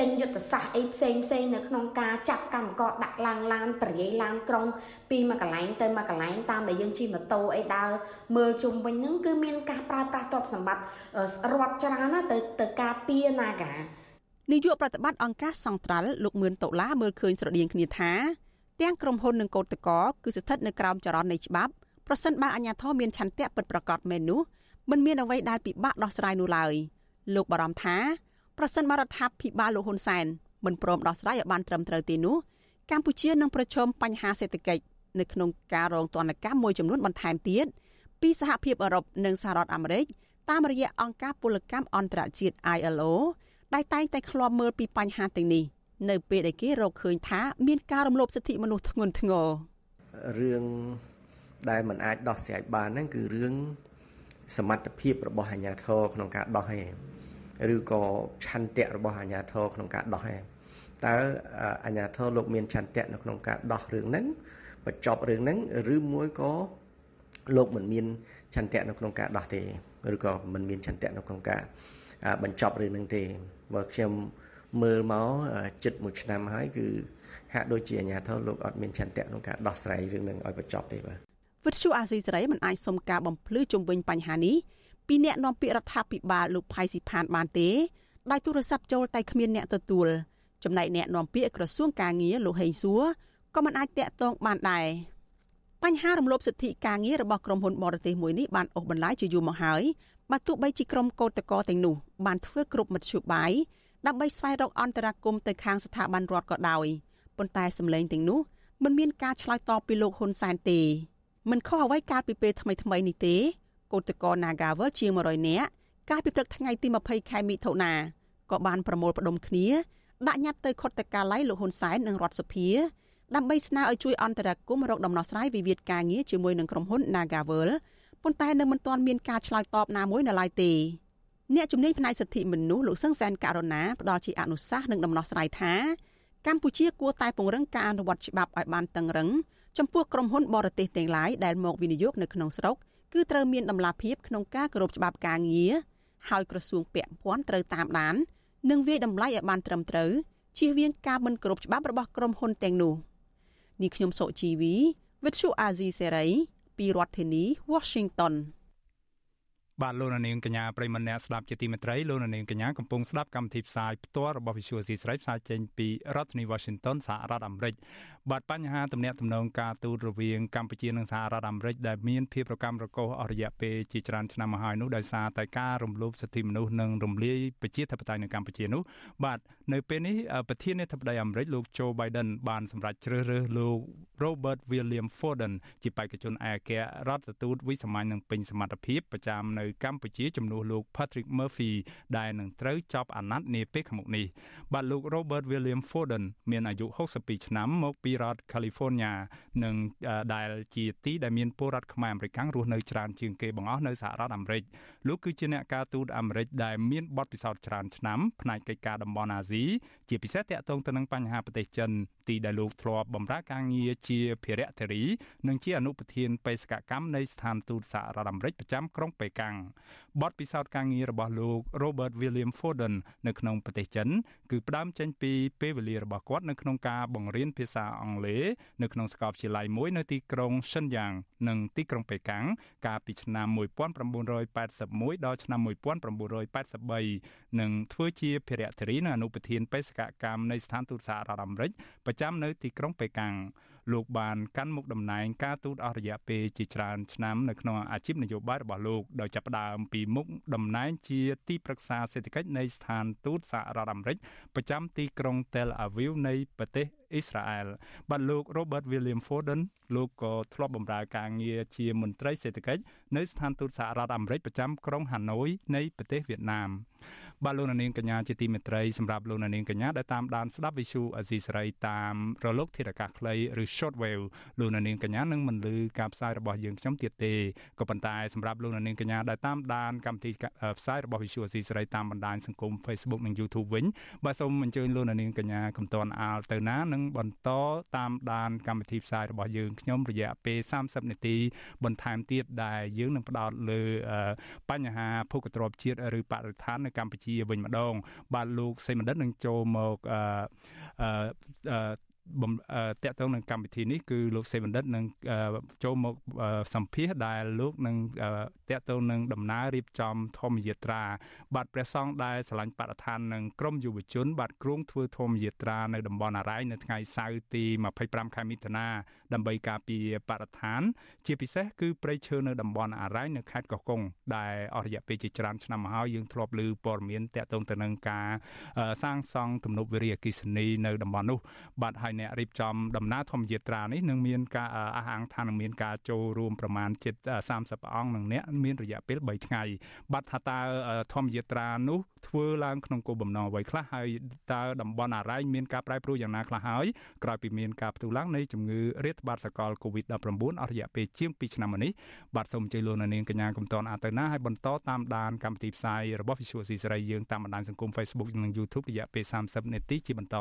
ចេញយុទ្ធសាស្ត្រអីផ្សេងផ្សេងនៅក្នុងការចាប់កម្មករដាក់ឡានឡានបរិយាឡានក្រុងពីមួយកន្លែងទៅមួយកន្លែងតាមដែលយើងជិះម៉ូតូអីដើរមើលជុំវិញហ្នឹងគឺមានការប្រើប្រាស់ទ្រព្យសម្បត្តិរដ្ឋច្រើនណាទៅទៅការពារ Naga នាយកប្រតិបត្តិអង្គការសង្ត្រាល់លោកមឿនតូឡាមើលឃើញស្រដៀងគ្នាថាទាំងក្រុមហ៊ុននិងកោតតកគឺស្ថិតនៅក្រោមចរន្តនៃច្បាប់ប្រសិនបើអាជ្ញាធរមានឆន្ទៈពិតប្រាកដមែននោះមិនមានអ្វីដែលពិបាកដោះស្រាយនោះឡើយលោកបារម្ភថា ប្រសិនបរដ្ឋាភិបាលលោកហ៊ុនសែនមិនព្រមដោះស្រាយឲ្យបានត្រឹមត្រូវទេនោះកម្ពុជានឹងប្រឈមបញ្ហាសេដ្ឋកិច្ចនៅក្នុងការរងទណ្ឌកម្មមួយចំនួនបន្ថែមទៀតពីសហភាពអឺរ៉ុបនិងសហរដ្ឋអាមេរិកតាមរយៈអង្គការពលកម្មអន្តរជាតិ ILO ដែលតែងតែឃ្លាំមើលពីបញ្ហាទាំងនេះនៅពេលដែលគេរកឃើញថាមានការរំលោភសិទ្ធិមនុស្សធ្ងន់ធ្ងររឿងដែលมันអាចដោះស្រាយបានហ្នឹងគឺរឿងសមត្ថភាពរបស់អាជ្ញាធរក្នុងការដោះឯង ឬក៏ឆន្ទៈរបស់អាជ្ញាធរក្នុងការដោះឯងតើអាជ្ញាធរលោកមានឆន្ទៈនៅក្នុងការដោះរឿងហ្នឹងបញ្ចប់រឿងហ្នឹងឬមួយក៏លោកមិនមានឆន្ទៈនៅក្នុងការដោះទេឬក៏មិនមានឆន្ទៈនៅក្នុងការបញ្ចប់រឿងហ្នឹងទេបើខ្ញុំមើលមកចិត្តមួយឆ្នាំហើយគឺហាក់ដូចជាអាជ្ញាធរលោកអត់មានឆន្ទៈក្នុងការដោះស្រាយរឿងហ្នឹងឲ្យបញ្ចប់ទេបាទវិទ្យុអាស៊ីសេរីមិនអាចសុំការបំភ្លឺជុំវិញបញ្ហានេះ ពីអ្នកនាំពាក្យរដ្ឋាភិបាលលោកផៃស៊ីផានបានទេដោយទូរស័ព្ទចូលតែគ្មានអ្នកទទួលចំណែកអ្នកនាំពាក្យក្រសួងការងារលោកហេងសួរក៏មិនអាចតាក់ទងបានដែរបញ្ហារំលោភសិទ្ធិការងាររបស់ក្រុមហ៊ុនបរទេសមួយនេះបានអូសបន្លាយជាយូរមកហើយបើទោះបីជាក្រុមកោតតកទាំងនោះបានធ្វើគ្រប់មធ្យោបាយដើម្បីស្វែងរកអន្តរាគមន៍ទៅខាងស្ថាប័នរដ្ឋក៏ដោយប៉ុន្តែសម្លេងទាំងនោះមិនមានការឆ្លើយតបពីលោកហ៊ុនសែនទេមិនខុសអ្វីកាលពីពេលថ្មីថ្មីនេះទេ កោតក្រ Nagavel ជាង100នាក់កាលពីព្រឹកថ្ងៃទី20ខែមិថុនាក៏បានប្រមូលផ្ដុំគ្នាដាក់ញត្តិទៅខុទ្ទកាល័យលោកហ៊ុនសែននិងរដ្ឋសភាដើម្បីស្នើឲ្យជួយអន្តរាគមន៍រកដំណោះស្រាយវិវាទការងារជាមួយនឹងក្រុមហ៊ុន Nagavel ប៉ុន្តែនៅមិនទាន់មានការឆ្លើយតបណាមួយនៅឡើយទេអ្នកជំនាញផ្នែកសិទ្ធិមនុស្សលោកសឹងសែនករណាផ្ដល់ជាអនុសាសន៍និងដំណោះស្រាយថាកម្ពុជាគួរតែពង្រឹងការអនុវត្តច្បាប់ឲ្យបានតឹងរឹងចំពោះក្រុមហ៊ុនបរទេសទាំងឡាយដែលមកវិនិយោគនៅក្នុងស្រុក គឺត្រូវមានដំណាភាពក្នុងការគោរពច្បាប់ការងារហើយក្រសួងពាក់ព័ន្ធត្រូវតាមដាន និងវាយតម្លៃឲ្យបានត្រឹមត្រូវជៀសវាងការមិនគោរពច្បាប់របស់ក្រុមហ៊ុនទាំងនោះនេះខ្ញុំសុជីវី With Shu Azizi Serai ពីរដ្ឋធានី Washington បាទលោកនាងកញ្ញាប្រិមម្នាក់ស្ដាប់ជាទីមេត្រីលោកនាងកញ្ញាកំពុងស្ដាប់កម្មវិធីផ្សាយផ្ទាល់របស់ Visual C ស្រីផ្សាយចេញពីរដ្ឋធានី Washington សហរដ្ឋអាមេរិកបាទបញ្ហាទំនាក់ទំនងការទូតរវាងកម្ពុជានិងសហរដ្ឋអាមេរិកដែលមានភាពរកម្មរកូសអស់រយៈពេលជាច្រើនឆ្នាំមកហើយនោះដោយសារតែការរំលោភសិទ្ធិមនុស្សនិងរំលាយប្រជាធិបតេយ្យនៅកម្ពុជានោះបាទនៅពេលនេះប្រធានាធិបតីអាមេរិកលោក Joe Biden បានសម្រេចជ្រើសរើសលោក Robert William Forden ជាបេក្ខជនឯកអគ្គរដ្ឋទូតវិសាមញ្ញនិងពេញសមត្ថភាពប្រចាំនៅកម្ពុជាជំនួសលោក Patrick Murphy ដែលនឹងត្រូវចប់អាណត្តិនាពេលខាងមុខនេះបាទលោក Robert William Forden មានអាយុ62ឆ្នាំមកពីរដ្ឋ California និងដែលជាទីដែលមានពលរដ្ឋខ្មែរអាមេរិករស់នៅច្រើនជាងគេបង្អស់នៅសហរដ្ឋអាមេរិកលោកគឺជាអ្នកការទូតអាមេរិកដែលមានបទពិសោធន៍ច្រើនឆ្នាំផ្នែកកិច្ចការតំបន់អាស៊ីជាពិសេសទាក់ទងទៅនឹងបញ្ហាប្រទេសចិនទីដែលលោកធ្លាប់បម្រើការងារជាភារៈធារីនិងជាអនុប្រធានបេសកកម្មនៃស្ថានទូតសហរដ្ឋអាមេរិកប្រចាំក្រុងប៉េកាំងបទពិសោធន៍ការងាររបស់លោក Robert William Forden នៅក្នុងប្រទេសចិនគឺផ្ដើមចេញពីពេលវេលារបស់គាត់នៅក្នុងការបង្រៀនភាសាអង់គ្លេសនៅក្នុងសាកលវិទ្យាល័យមួយនៅទីក្រុង Shenyang និងទីក្រុងប៉េកាំងកាលពីឆ្នាំ1981ដល់ឆ្នាំ1983និងធ្វើជាភារៈធារីនៅអនុប្រធានបេសកកម្មនៃស្ថានទូតសហរដ្ឋអាមេរិកប្រចាំនៅទីក្រុងប៉េកាំង លោកបានកាន់មុខតំណែងការទូតអស់រយៈពេលជាច្រើនឆ្នាំនៅក្នុងអាជីពនយោបាយរបស់លោកដោយចាប់ផ្ដើមពីមុខតំណែងជាទីប្រឹក្សាសេដ្ឋកិច្ចនៃស្ថានទូតសហរដ្ឋអាមេរិកប្រចាំទីក្រុង Tel Aviv នៃប្រទេសអ៊ីស្រាអែលបាទលោក Robert William Forden លោកក៏ធ្លាប់បម្រើការងារជាមន្ត្រីសេដ្ឋកិច្ចនៅស្ថានទូតសហរដ្ឋអាមេរិកប្រចាំក្រុង Hanoi នៃប្រទេសវៀតណាម បាទលោកនាងកញ្ញាជាទីមេត្រីសម្រាប់លោកនាងកញ្ញាដែលតាមដានស្ដាប់វិទ្យុអេស៊ីសរ៉ៃតាមរលកធាតុអាកាសខ្លីឬ shortwave លោកនាងកញ្ញានឹងមិនលឺការផ្សាយរបស់យើងខ្ញុំទៀតទេក៏ប៉ុន្តែសម្រាប់លោកនាងកញ្ញាដែលតាមដានកម្មវិធីផ្សាយរបស់វិទ្យុអេស៊ីសរ៉ៃតាមបណ្ដាញសង្គម Facebook និង YouTube វិញបាទសូមអញ្ជើញលោកនាងកញ្ញាកំតាន់អាលទៅណានឹងបន្តតាមដានកម្មវិធីផ្សាយរបស់យើងខ្ញុំរយៈពេល30នាទីបន្ថែមទៀតដែលយើងនឹងផ្ដោតលើបញ្ហាភូកទ្របជាតិឬបរិស្ថាននៅកម្ពុជាជាវិញម្ដង បាទលោកសេមណ្ឌិតនឹងចូលមកអឺអឺបំ តកតងនឹងកម្មវិធីនេះគឺលោកសេបណ្ឌិតនឹងចូលមកសម្ភាសដែលលោកនឹងតកតងនឹងដំណើររៀបចំធម្មយាត្រា បាទព្រះសង្ឃដែលឆ្លាញ់បរិស្ថាននឹងក្រមយុវជន បាទគ្រងធ្វើធម្មយាត្រានៅតំបន់អរ៉ៃនៅថ្ងៃសៅរ៍ទី25ខែមិថុនាដើម្បីការពារបរិស្ថាន ជាពិសេសគឺព្រៃឈើនៅតំបន់អរ៉ៃនៅខេត្តកោះកុងដែលអស់រយៈពេលជាច្រើនឆ្នាំមកហើយយើងធ្លាប់ឮព័ត៌មានតកតងទៅនឹងការសាងសង់ទំនប់វារីអគ្គិសនីនៅតំបន់នោះបាទហើយអ្នករៀបចំដំណើរធម្មយាត្រានេះនឹងមានការអះអាងថានឹងមានការចូលរួមប្រមាណជិត30អង្គនឹងអ្នកមានរយៈពេល3ថ្ងៃបាទថាតើធម្មយាត្រានោះធ្វើឡើងក្នុងគោលបំណងអ្វីខ្លះហើយតើតំបន់អរ៉ៃមានការប្រែប្រួលយ៉ាងណាខ្លះហើយក្រោយពីមានការផ្ទុះឡើងនៃជំងឺរាតត្បាតសកល COVID-19 អស់រយៈពេលជាង2ឆ្នាំមកនេះបាទសូមអញ្ជើញលោកនាងកញ្ញាកំតនអាទៅណាហើយបន្តតាមដានកម្មវិធីផ្សាយរបស់ Visual C សេរីយើងតាមបណ្ដាញសង្គម Facebook និង YouTube រយៈពេល30នាទីជាបន្ត